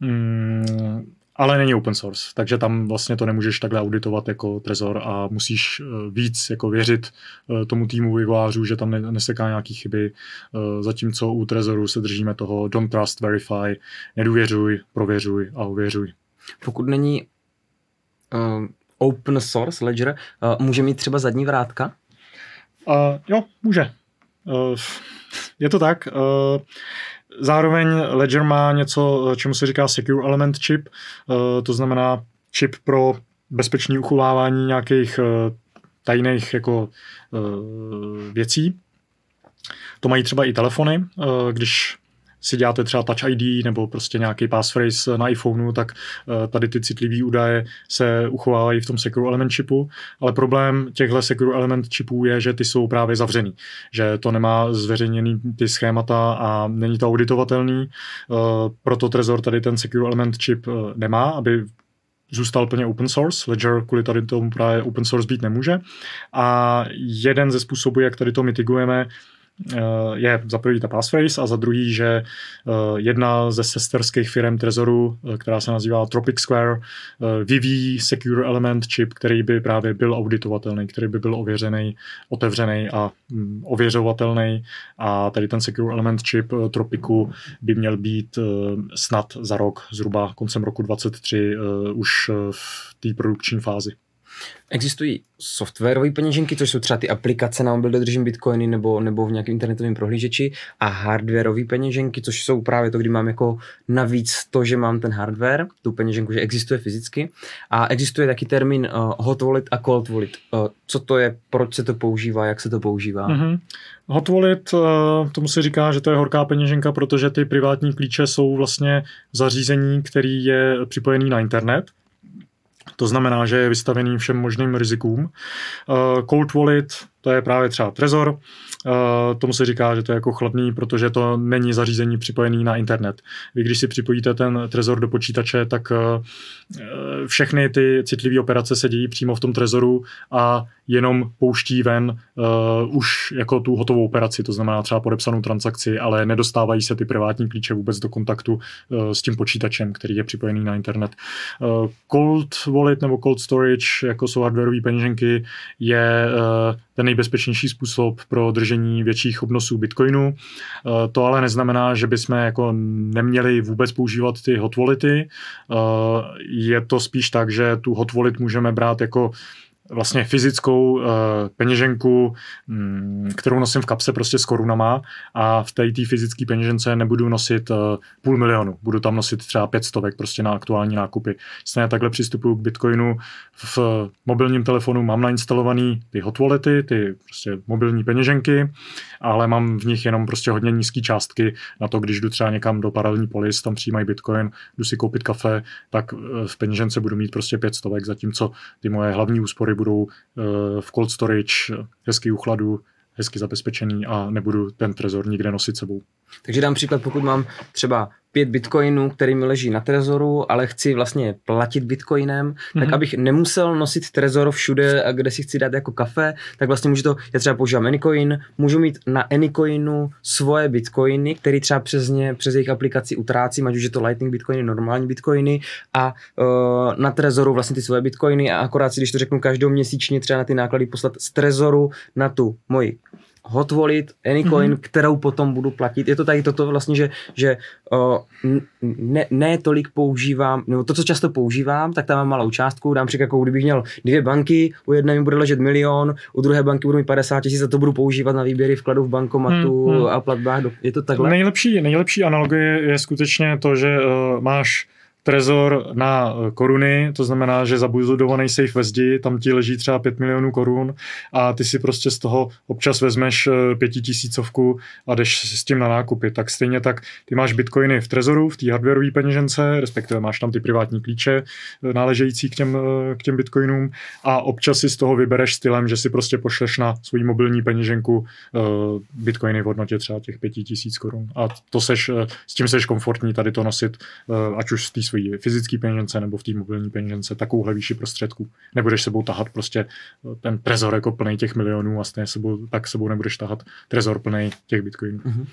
mm, ale není open source, takže tam vlastně to nemůžeš takhle auditovat jako Trezor a musíš eh, víc jako věřit eh, tomu týmu vývojářů, že tam neseká nějaký chyby, eh, zatímco u Trezoru se držíme toho don't trust, verify, nedůvěřuj, prověřuj a ověřuj. Pokud není uh, open source Ledger, uh, může mít třeba zadní vrátka? Uh, jo, může. Uh, je to tak. Uh, Zároveň Ledger má něco, čemu se říká Secure Element Chip, eh, to znamená čip pro bezpečné uchovávání nějakých eh, tajných jako eh, věcí. To mají třeba i telefony, když si děláte třeba Touch ID nebo prostě nějaký passphrase na iPhoneu, tak eh, tady ty citlivé údaje se uchovávají v tom Secure Element chipu, ale problém těchto Secure Element chipů je, že ty jsou právě zavřený, že to nemá zveřejněný ty schémata a není to auditovatelný, eh, proto Trezor tady ten Secure Element chip eh, nemá, aby zůstal plně open source. Ledger kvůli tady tomu právě open source být nemůže. A jeden ze způsobů, jak tady to mitigujeme, je za prvý ta passphrase a za druhý, že eh, jedna ze sesterských firm Trezoru, eh, která se nazývá Tropic Square, vyvíjí Secure Element chip, který by právě byl auditovatelný, který by byl ověřený, otevřený a mm, ověřovatelný a tady ten Secure Element chip Tropiku by měl být snad za rok, zhruba koncem roku 2023 už v té produkční fázi. Existují softwarové peněženky, což jsou třeba ty aplikace na mobil, kde držím bitcoiny nebo, nebo v nějakém internetovém prohlížeči a hardwareové peněženky, což jsou právě to, kdy mám jako navíc to, že mám ten hardware, tu peněženku, že existuje fyzicky a existuje taky termín uh, hot wallet a cold wallet. Uh, co to je, proč se to používá, jak se to používá? Mm-hmm. Hot wallet, uh, tomu se říká, že to je horká peněženka, protože ty privátní klíče jsou vlastně zařízení, který je připojený na internet to znamená, že je vystavený všem možným rizikům. Uh, Cold Wallet to je právě třeba Trezor, Uh, tomu se říká, že to je jako chladný, protože to není zařízení připojený na internet. Vy když si připojíte ten Trezor do počítače, tak uh, všechny ty citlivé operace se dějí přímo v tom Trezoru a jenom pouští ven uh, už jako tu hotovou operaci, to znamená třeba podepsanou transakci, ale nedostávají se ty privátní klíče vůbec do kontaktu uh, s tím počítačem, který je připojený na internet. Uh, cold wallet nebo cold storage, jako jsou hardwareové peněženky, je uh, ten nejbezpečnější způsob pro držení větších obnosů Bitcoinu. Uh, to ale neznamená, že bychom jako neměli vůbec používat ty hot wallety. Uh, je to spíš tak, že tu hot wallet můžeme brát jako vlastně fyzickou uh, peněženku, um, kterou nosím v kapse prostě s korunama a v té fyzické peněžence nebudu nosit uh, půl milionu, budu tam nosit třeba pět stovek prostě na aktuální nákupy. Stejně takhle přistupuju k Bitcoinu v mobilním telefonu, mám nainstalovaný ty hot wallety, ty prostě mobilní peněženky, ale mám v nich jenom prostě hodně nízké částky na to, když jdu třeba někam do paralelní polis, tam přijímají Bitcoin, jdu si koupit kafe, tak uh, v peněžence budu mít prostě pět stovek, zatímco ty moje hlavní úspory budou eh, v cold storage, hezký uchladu, hezky zabezpečený a nebudu ten trezor nikde nosit sebou. Takže dám příklad, pokud mám třeba pět bitcoinů, který mi leží na trezoru, ale chci vlastně platit bitcoinem, mm-hmm. tak mhm. abych nemusel nosit trezor všude, a kde si chci dát jako kafe, tak vlastně můžu to, já třeba používám Anycoin, můžu mít na Anycoinu svoje bitcoiny, které třeba přes ně, přes jejich aplikaci utrácím, ať už je to Lightning bitcoiny, normální bitcoiny a uh, na trezoru vlastně ty svoje bitcoiny a akorát si, když to řeknu každou měsíčně třeba na ty náklady poslat z trezoru na tu moji hot wallet, Anycoin, mm-hmm. kterou potom budu platit. Je to tady toto vlastně, že, že o, ne, ne tolik používám, nebo to, co často používám, tak tam mám malou částku, dám příklad, jako kdybych měl dvě banky, u jedné mi bude ležet milion, u druhé banky budu mít 50 tisíc a to budu používat na výběry vkladu v bankomatu mm-hmm. a platbách. Je to takhle? Nejlepší, nejlepší analogie je skutečně to, že uh, máš trezor na eh, koruny, to znamená, že zabudovaný safe ve zdi, tam ti leží třeba 5 milionů korun a ty si prostě z toho občas vezmeš eh, pětitisícovku a jdeš s tím na nákupy. Tak stejně tak ty máš bitcoiny v trezoru, v té hardwareové peněžence, respektive máš tam ty privátní klíče eh, náležející k těm, k těm bitcoinům a občas si z toho vybereš stylem, že si prostě pošleš na svou mobilní peněženku bitcoiny v hodnotě třeba těch 5000 korun. A to seš, s tím seš komfortní tady to nosit, ať už z té své fyzické peněžence nebo v té mobilní peněžence takovouhle výši prostředků. Nebudeš sebou tahat prostě eh, ten trezor jako plný těch milionů a stejně sebou, tak sebou nebudeš tahat trezor plný těch bitcoinů. Uh-huh.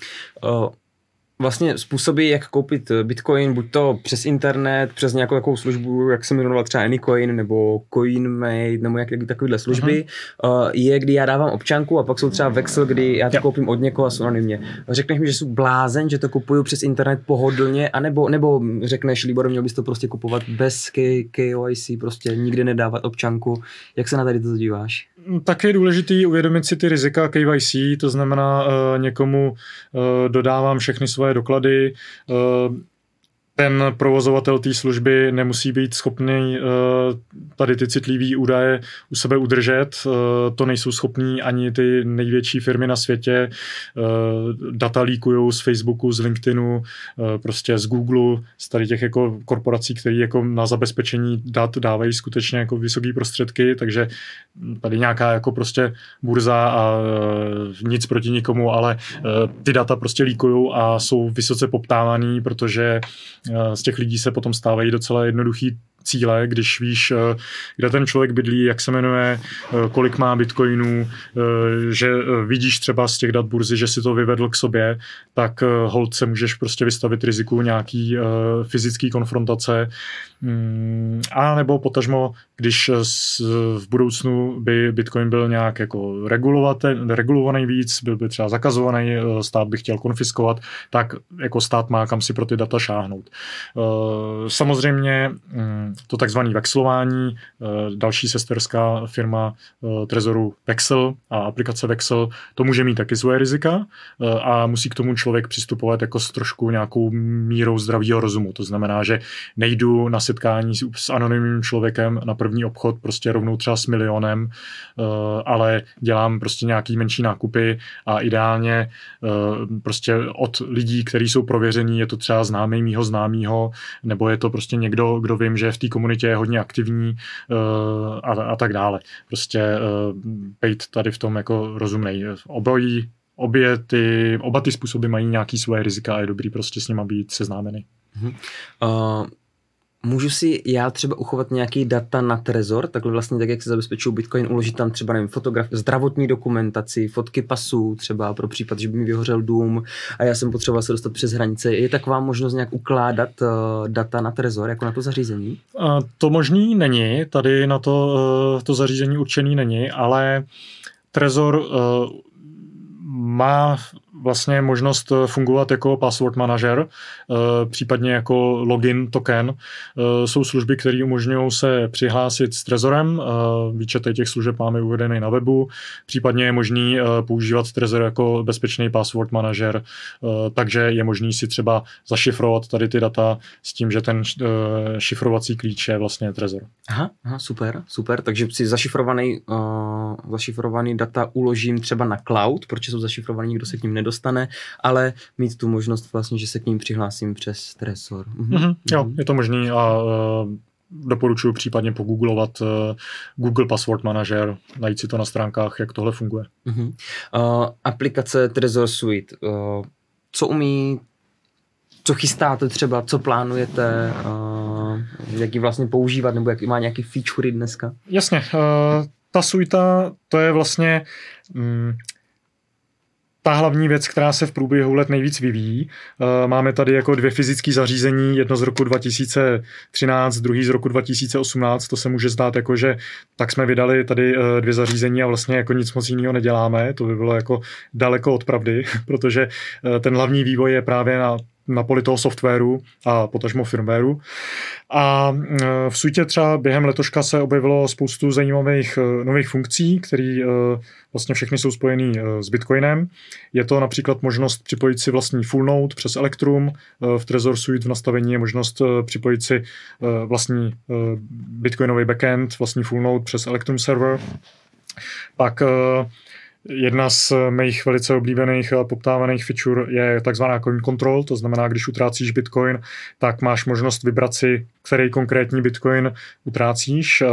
Uh, vlastně způsoby, jak koupit eh, Bitcoin, buď to přes internet, přes nějakou takovou službu, jak se jmenovala třeba Anycoin nebo CoinMate nebo jak, takovéhle služby, uh-huh. je, kdy já dávám občanku a pak jsou třeba Vexel, kdy já to yep. koupím od někoho a anonymně. Řekneš mi, že jsou blázen, že to kupuju přes internet pohodlně, anebo, nebo řekneš, Libor, měl bys to prostě kupovat bez KYC, prostě nikdy nedávat občanku. Jak se na tady to díváš? Tak je důležité uvědomit si ty rizika KYC, to znamená uh, někomu uh, dodávám všechny svoje doklady, uh, ten provozovatel té služby nemusí být schopný uh, tady ty citlivé údaje u sebe udržet. Uh, to nejsou schopní ani ty největší firmy na světě. Uh, data líkují z Facebooku, z LinkedInu, prostě z Google, z tady těch jako korporací, které jako na zabezpečení dat dávají skutečně jako vysoké prostředky, takže tady nějaká jako prostě burza a nic proti nikomu, ale ty data prostě líkují a jsou vysoce poptávaný, protože z těch lidí se potom stávají docela jednoduchý cíle, když víš, eh, kde ten člověk bydlí, jak se jmenuje, eh, kolik má bitcoinů, eh, že vidíš třeba z těch dat burzy, že si to vyvedl k sobě, tak hold se můžeš prostě vystavit riziku nějaký fyzický konfrontace a nebo potažmo, když v budoucnu by Bitcoin byl nějak jako regulovaný víc, byl by třeba zakazovaný, stát by chtěl konfiskovat, tak jako stát má kam si pro ty data šáhnout. Samozřejmě mm, to takzvané vexlování, eh, další sesterská firma eh, Trezoru Vexel a aplikace Vexel, to může mít taky svoje rizika eh, a musí k tomu člověk přistupovat jako s trošku nějakou mírou zdravého rozumu. To znamená, že nejdu na setkání s anonymním člověkem na první obchod prostě rovnou třeba s milionem, ale dělám prostě nějaký menší nákupy a ideálně prostě od lidí, kteří jsou prověření, je to třeba známý mýho známýho, nebo je to prostě někdo, kdo vím, že v té komunitě je hodně aktivní a, a tak dále. Prostě být tady v tom jako rozumnej. Obojí obě ty, oba ty způsoby mají nějaký svoje rizika a je dobrý prostě s nima být seznámený. Uh, můžu si já třeba uchovat nějaký data na Trezor, takhle vlastně tak, jak se zabezpečují Bitcoin, uložit tam třeba nevím, fotograf, zdravotní dokumentaci, fotky pasů třeba pro případ, že by mi vyhořel dům a já jsem potřeboval se dostat přes hranice. Je taková možnost nějak ukládat uh, data na Trezor, jako na to zařízení? Uh, to možný není, tady na to, uh, to zařízení určený není, ale Trezor uh, má vlastně možnost eh, fungovat jako password manažer, eh, případně jako login token. Eh, jsou služby, které umožňují se přihlásit s Trezorem. Výčet těch služeb máme uvedený na webu. Případně je možný používat Trezor jako bezpečný password manažer, takže je možný si třeba zašifrovat tady ty data s tím, že ten šifrovací klíč je vlastně Trezor. Aha, aha super, super. Takže si zašifrovaný, uh, zašifrovaný data uložím třeba na cloud, protože jsou zašifrovaný, kdo se k ním nedostane, ale mít tu možnost vlastně, že se k ním přihlásím přes Tresor. Mhm. Mm-hmm. Jo, je to možný a uh, doporučuji případně pogooglovat uh, Google Password Manager, najít si to na stránkách, jak tohle funguje. Uh-huh. Uh, aplikace Trezor Suite, uh, co umí, co chystáte třeba, co plánujete, uh, jak ji vlastně používat, nebo jak má nějaký featurey dneska? Jasně, uh, ta suite, to je vlastně um, ta hlavní věc, která se v průběhu let nejvíc vyvíjí. Eh, máme tady jako dvě fyzické zařízení, jedno z roku 2013, druhý z roku 2018. To se může zdát jako, že tak jsme vydali tady eh, dvě zařízení a vlastně jako nic moc jiného neděláme. To by bylo jako daleko od pravdy, protože eh, ten hlavní vývoj je právě na na poli toho softwaru a potažmo firmwareu. A v suitě třeba během letoška se objevilo spoustu zajímavých nových funkcí, které vlastně všechny jsou spojené s Bitcoinem. Je to například možnost připojit si vlastní full node přes Electrum. V Trezor Suite v nastavení je možnost připojit si vlastní Bitcoinový backend, vlastní full node přes Electrum server. Pak Jedna z mých velice oblíbených a poptávaných feature je takzvaná coin control, to znamená, když utrácíš bitcoin, tak máš možnost vybrat si, který konkrétní bitcoin utrácíš eh,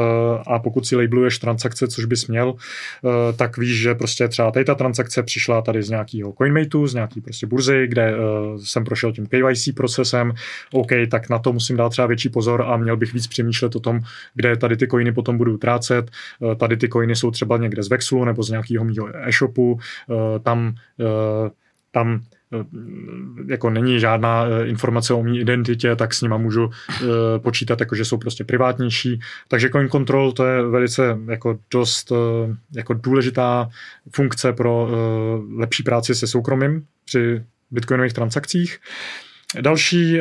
a pokud si labeluješ transakce, což bys měl, eh, tak víš, že prostě třeba tady ta transakce přišla tady z nějakého CoinMateu, z nějaký prostě burzy, kde eh, jsem prošel tím KYC procesem, OK, tak na to musím dát třeba větší pozor a měl bych víc přemýšlet o tom, kde tady ty coiny potom budu utrácet. Tady ty coiny jsou třeba někde z Vexlu nebo z nějakého mýho e-shopu, eh, tam, eh, tam eh, jako není žádná informace o mý identitě, tak s nima můžu počítat, jako že jsou prostě privátnější. Takže coin control to je velice jako dost jako důležitá funkce pro lepší práci se soukromím při bitcoinových transakcích. Další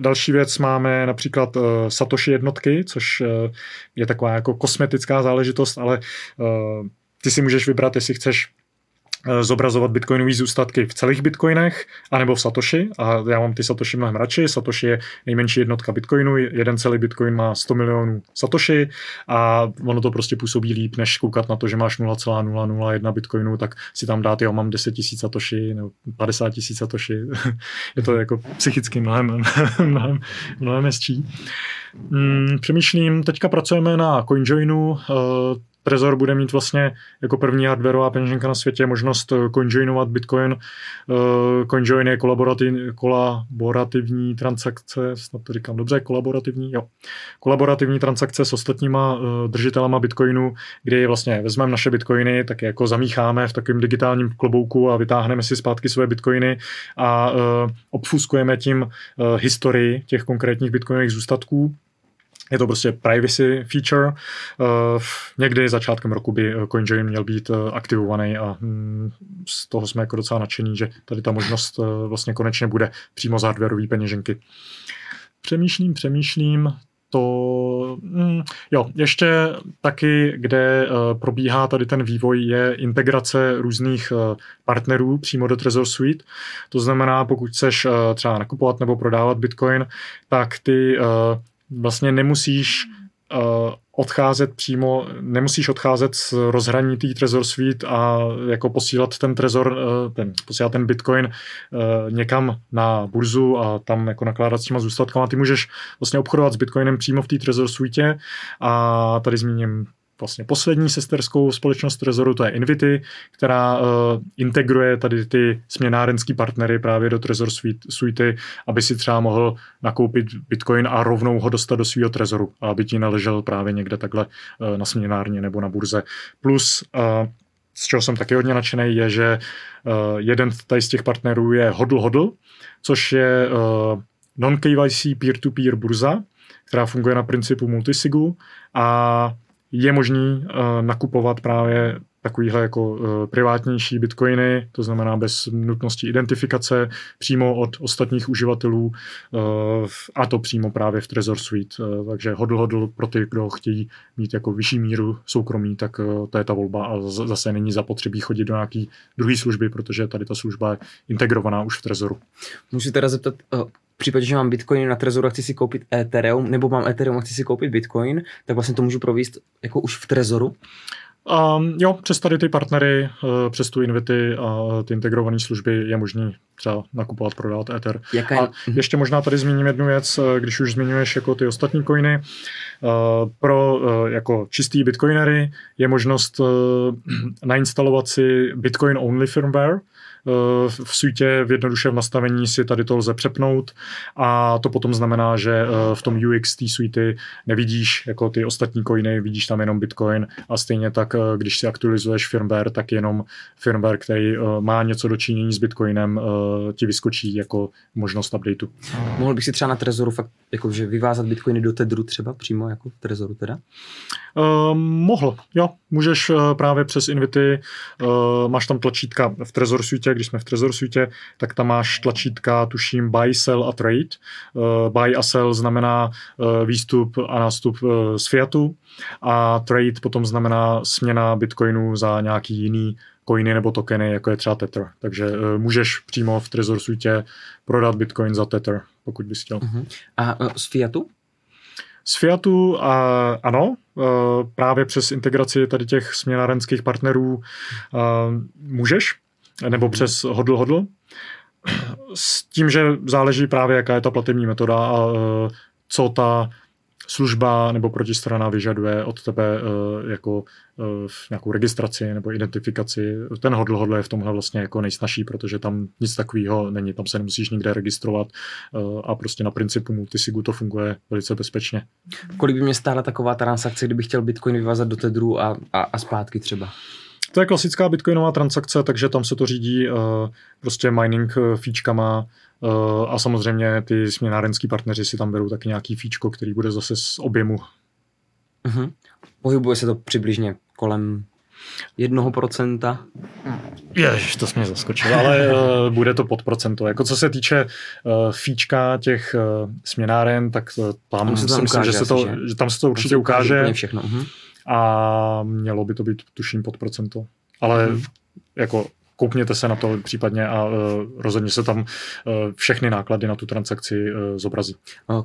Další věc máme například Satoshi jednotky, což je taková jako kosmetická záležitost, ale ty si můžeš vybrat, jestli chceš eh, zobrazovat bitcoinové zůstatky v celých bitcoinech, anebo v Satoshi. A já mám ty Satoshi mnohem radši. Satoshi je nejmenší jednotka bitcoinu. Jeden celý bitcoin má 100 milionů Satoshi a ono to prostě působí líp, než koukat na to, že máš 0,001 bitcoinu, tak si tam dát, jo, mám 10 tisíc Satoshi nebo 50 tisíc Satoshi. je to jako psychicky mnohem, mnohem, mnohem hezčí. Hmm, přemýšlím, teďka pracujeme na CoinJoinu, eh, Trezor bude mít vlastně jako první hardwareová peněženka na světě možnost eh, coinjoinovat Bitcoin. Uh, CoinJoin je kolaborativní, transakce, snad to říkám dobře, kolaborativní, jo. Kolaborativní transakce s ostatníma uh, držitelama Bitcoinu, kdy vlastně vezmeme naše Bitcoiny, tak je jako zamícháme v takovém digitálním klobouku a vytáhneme si zpátky svoje Bitcoiny a obfuskujeme tím historii těch konkrétních Bitcoinových zůstatků je to prostě privacy feature. Uh, někdy začátkem roku by eh, CoinJoin měl být uh, aktivovaný a hm, z toho jsme jako docela nadšení, že tady ta možnost vlastně konečně bude přímo z hardwareové peněženky. Přemýšlím, přemýšlím, to, hm, jo, ještě taky, kde uh, probíhá tady ten vývoj, je integrace různých uh, partnerů přímo do Trezor Suite. To znamená, pokud chceš uh, třeba nakupovat nebo prodávat Bitcoin, tak ty vlastně nemusíš odcházet přímo, nemusíš odcházet z rozhraní té Trezor Suite a jako posílat ten Trezor, ten, posílat ten Bitcoin někam na burzu a tam jako nakládat s těma zůstatkama. Ty můžeš vlastně obchodovat s Bitcoinem přímo v té Trezor Suite a tady zmíním vlastně poslední sesterskou společnost Trezoru, to je Invity, která uh, integruje tady ty směnárenský partnery právě do Trezor Suite, aby si třeba mohl nakoupit Bitcoin a rovnou ho dostat do svého Trezoru, aby ti naležel právě někde takhle uh, na směnárně nebo na burze. Plus uh, z čeho jsem taky hodně nadšený, je, že uh, jeden tady z těch partnerů je Hodl Hodl, což je uh, non-KYC peer-to-peer burza, která funguje na principu multisigu a je možný uh, nakupovat právě takovýhle jako uh, privátnější bitcoiny, to znamená bez nutnosti identifikace, přímo od ostatních uživatelů uh, a to přímo právě v Trezor Suite. Takže hodl hodl pro ty, kdo chtějí mít jako vyšší míru soukromí, tak to je ta volba a zase není zapotřebí chodit do nějaký druhé služby, protože tady ta služba je integrovaná už v Trezoru. Můžu teda zeptat, v případě, že mám Bitcoin na Trezoru a chci si koupit Ethereum, nebo mám Ethereum a chci si koupit Bitcoin, tak vlastně to můžu províst jako už v Trezoru? Um, jo, přes tady ty partnery, uh, přes tu Invity a ty integrované služby je možný třeba nakupovat, prodávat Ether. Jaká... A ještě možná tady zmíním jednu věc, když už zmiňuješ jako ty ostatní coiny. Uh, pro uh, jako čistý bitcoinery je možnost uh, nainstalovat si Bitcoin only firmware, v suitě v jednoduše v nastavení si tady to lze přepnout a to potom znamená, že v tom UX té suity nevidíš jako ty ostatní coiny, vidíš tam jenom Bitcoin a stejně tak, když si aktualizuješ firmware, tak jenom firmware, který má něco dočinění s Bitcoinem, ti vyskočí jako možnost updateu. Mohl bych si třeba na Trezoru fakt jakože vyvázat Bitcoiny do Tedru třeba přímo jako v Trezoru teda? Uh, mohl, jo. Můžeš uh, právě přes Invity, uh, máš tam tlačítka v Trezor Suite, když jsme v Trezor Suite, tak tam máš tlačítka, tuším, buy, sell a trade. Uh, buy a sell znamená uh, výstup a nástup uh, z fiatu a trade potom znamená směna bitcoinu za nějaký jiný coiny nebo tokeny, jako je třeba Tether. Takže uh, můžeš přímo v Trezor Suite prodat bitcoin za Tether, pokud bys chtěl. Uh-huh. A uh, z fiatu? Z Fiatu uh, ano, právě přes integraci tady těch směnárenských partnerů uh, můžeš, nebo přes hodl hodl. S tím, že záleží právě, jaká je ta platební metoda a uh, co ta služba nebo protistrana vyžaduje od tebe uh, jako uh, nějakou registraci nebo identifikaci. Ten hodl hodl je v tomhle vlastně jako nejsnažší, protože tam nic takového není, tam se nemusíš nikde registrovat uh, a prostě na principu multisigu to funguje velice bezpečně. Kolik by mě stála taková transakce, kdybych chtěl Bitcoin vyvázat do Tedru a, a, a zpátky třeba? To je klasická bitcoinová transakce, takže tam se to řídí uh, prostě mining uh, fíčkama, Uh, a samozřejmě ty směnárenský partneři si tam berou taky nějaký fíčko, který bude zase z objemu. Uh-huh. Pohybuje se to přibližně kolem jednoho procenta. Jež, to jsi mě zaskočil, ale uh, bude to pod procento. Jako co se týče uh, fíčka těch uh, směnáren, tak uh, tam, tam se si myslím, že, se to, že? že tam se to určitě se ukáže. ukáže všechno. Uh-huh. A mělo by to být, tuším, pod procento. Ale uh-huh. jako koukněte se na to případně a uh, rozhodně se tam uh, všechny náklady na tu transakci uh, zobrazí.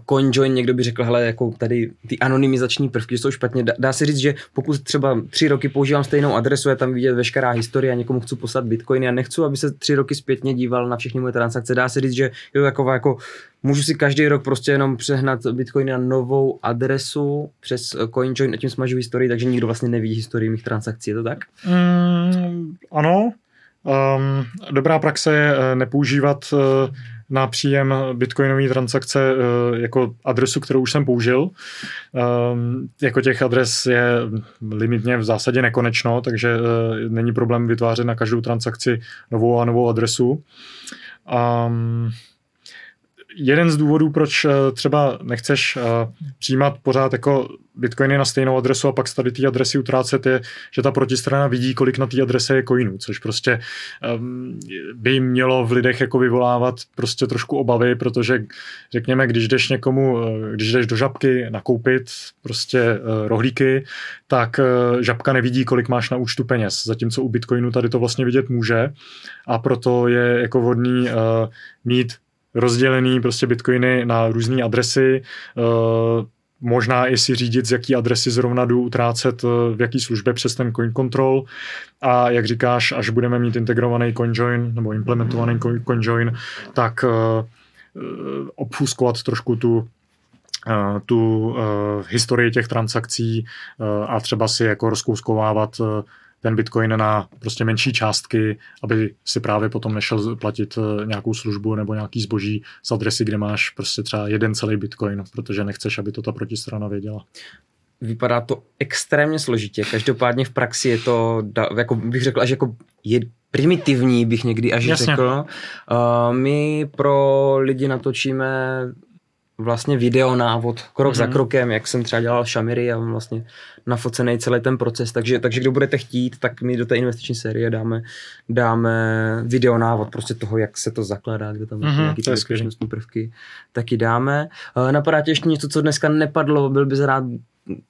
CoinJoin někdo by řekl, hele, jako tady ty anonymizační prvky jsou špatně. Dá, dá se říct, že pokud třeba tři roky používám stejnou adresu, je tam vidět veškerá historie a někomu chci poslat bitcoiny a nechci, aby se tři roky zpětně díval na všechny moje transakce, dá se říct, že je to taková jako Můžu si každý rok prostě jenom přehnat Bitcoin na novou adresu přes CoinJoin a tím smažu historii, takže nikdo vlastně neví historii mých transakcí, je to tak? Mm, ano, Um, dobrá praxe je uh, nepoužívat uh, na příjem bitcoinové transakce uh, jako adresu, kterou už jsem použil. Um, jako těch adres je limitně v zásadě nekonečno, takže uh, není problém vytvářet na každou transakci novou a novou adresu. Um, jeden z důvodů, proč třeba nechceš přijímat pořád jako bitcoiny na stejnou adresu a pak z tady té adresy utrácet je, že ta protistrana vidí, kolik na té adrese je coinů, což prostě um, by mělo v lidech jako vyvolávat prostě trošku obavy, protože řekněme, když jdeš někomu, když jdeš do žabky nakoupit prostě rohlíky, tak žabka nevidí, kolik máš na účtu peněz, zatímco u bitcoinu tady to vlastně vidět může. A proto je jako vhodný mít rozdělený prostě bitcoiny na různé adresy, uh, možná i si řídit, z jaký adresy zrovna jdu utrácet v jaký službě přes ten coin control. A jak říkáš, až budeme mít integrovaný CoinJoin nebo implementovaný CoinJoin, tak obfuskovat trošku tu tu historii těch transakcí a třeba si jako rozkouskovávat ten bitcoin na prostě menší částky, aby si právě potom nešel platit eh, nějakou službu nebo nějaký zboží z adresy, kde máš prostě třeba jeden celý bitcoin, protože nechceš, aby to ta protistrana věděla. Vypadá to extrémně složitě. Každopádně v praxi je to, jako bych řekl, až jako je primitivní, bych někdy až Jasně. řekl. Uh, my pro lidi natočíme vlastně video návod krok mm-hmm. za mhm. krokem, jak jsem třeba dělal šamiry a vlastně nafocený celý ten proces, takže, takže kdo budete chtít, tak my do té investiční série dáme, dáme video návod prostě toho, jak se to zakládá, kde tam mm-hmm, nějaké bezpečnostní prvky, taky dáme. Uh, napadá tě ještě něco, co dneska nepadlo, byl bys rád,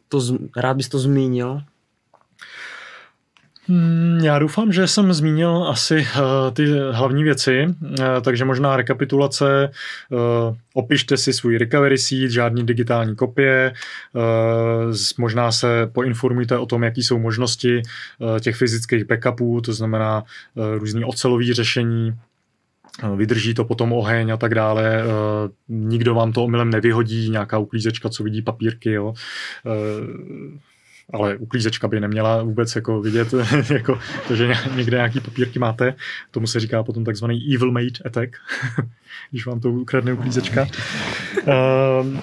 to, rád bys to zmínil? Hmm, já doufám, že jsem zmínil asi uh, ty hlavní věci, uh, takže možná rekapitulace. Uh, opište si svůj recovery seed, žádný digitální kopie, možná se poinformujte o tom, jaký jsou možnosti těch fyzických backupů, to znamená různý ocelový řešení, vydrží to potom oheň a tak dále, nikdo vám to omylem nevyhodí, nějaká uklízečka, co vidí papírky, jo ale uklízečka by neměla vůbec jako vidět, jako to, že někde nějaký papírky máte. Tomu se říká potom takzvaný evil mate attack, když vám to ukradne uklízečka. Uh,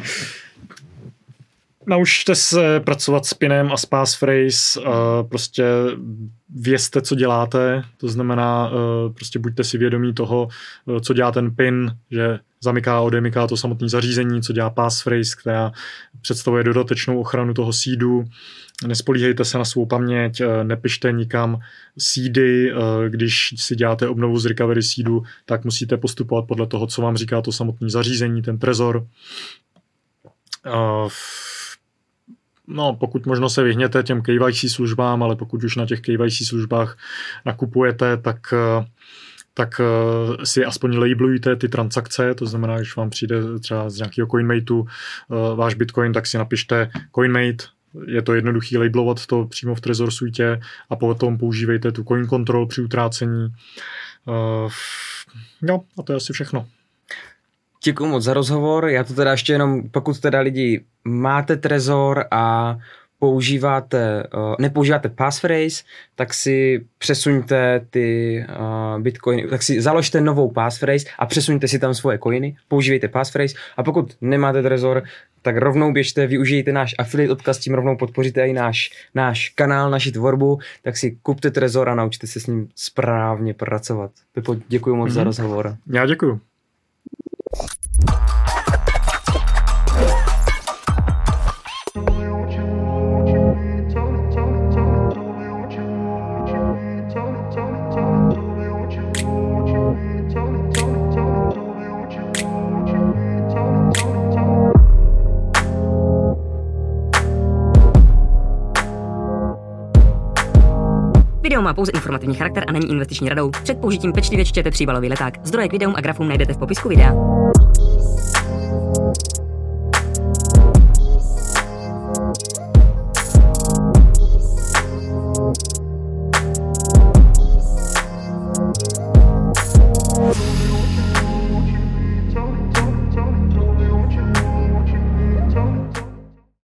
naučte se pracovat s pinem a s passphrase, uh, prostě vězte, co děláte, to znamená, uh, prostě buďte si vědomí toho, uh, co dělá ten pin, že zamyká a odemyká to samotné zařízení, co dělá passphrase, která představuje dodatečnou ochranu toho seedu, Nespolíhejte se na svou paměť, eh, nepište nikam seedy, eh, když si děláte obnovu z recovery seedu, tak musíte postupovat podle toho, co vám říká to samotné zařízení, ten trezor. Eh, no, pokud možno se vyhněte těm KYC službám, ale pokud už na těch KYC službách nakupujete, tak tak si aspoň labelujte ty transakce, to znamená, když vám přijde třeba z nějakého CoinMateu váš Bitcoin, tak si napište CoinMate, je to jednoduchý labelovat to přímo v Trezor Suite a potom používejte tu coin control při utrácení. Uh, no a to je asi všechno. Děkuji moc za rozhovor. Já to teda ještě jenom, pokud teda lidi máte Trezor a používáte, uh, nepoužíváte passphrase, tak si přesuňte ty uh, bitcoiny, tak si založte novou passphrase a přesuňte si tam svoje coiny, používejte passphrase a pokud nemáte Trezor, tak rovnou běžte, využijte náš affiliate odkaz, tím rovnou podpoříte i náš, náš kanál, naši tvorbu, tak si kupte Trezor a naučte se s ním správně pracovat. Pepo, děkuji moc mm-hmm. za mhm. rozhovor. Já děkuji. Má pouze informativní charakter a není investiční radou. Před použitím pečlivě čtěte příbalový leták. Zdroje k videům a grafům najdete v popisku videa.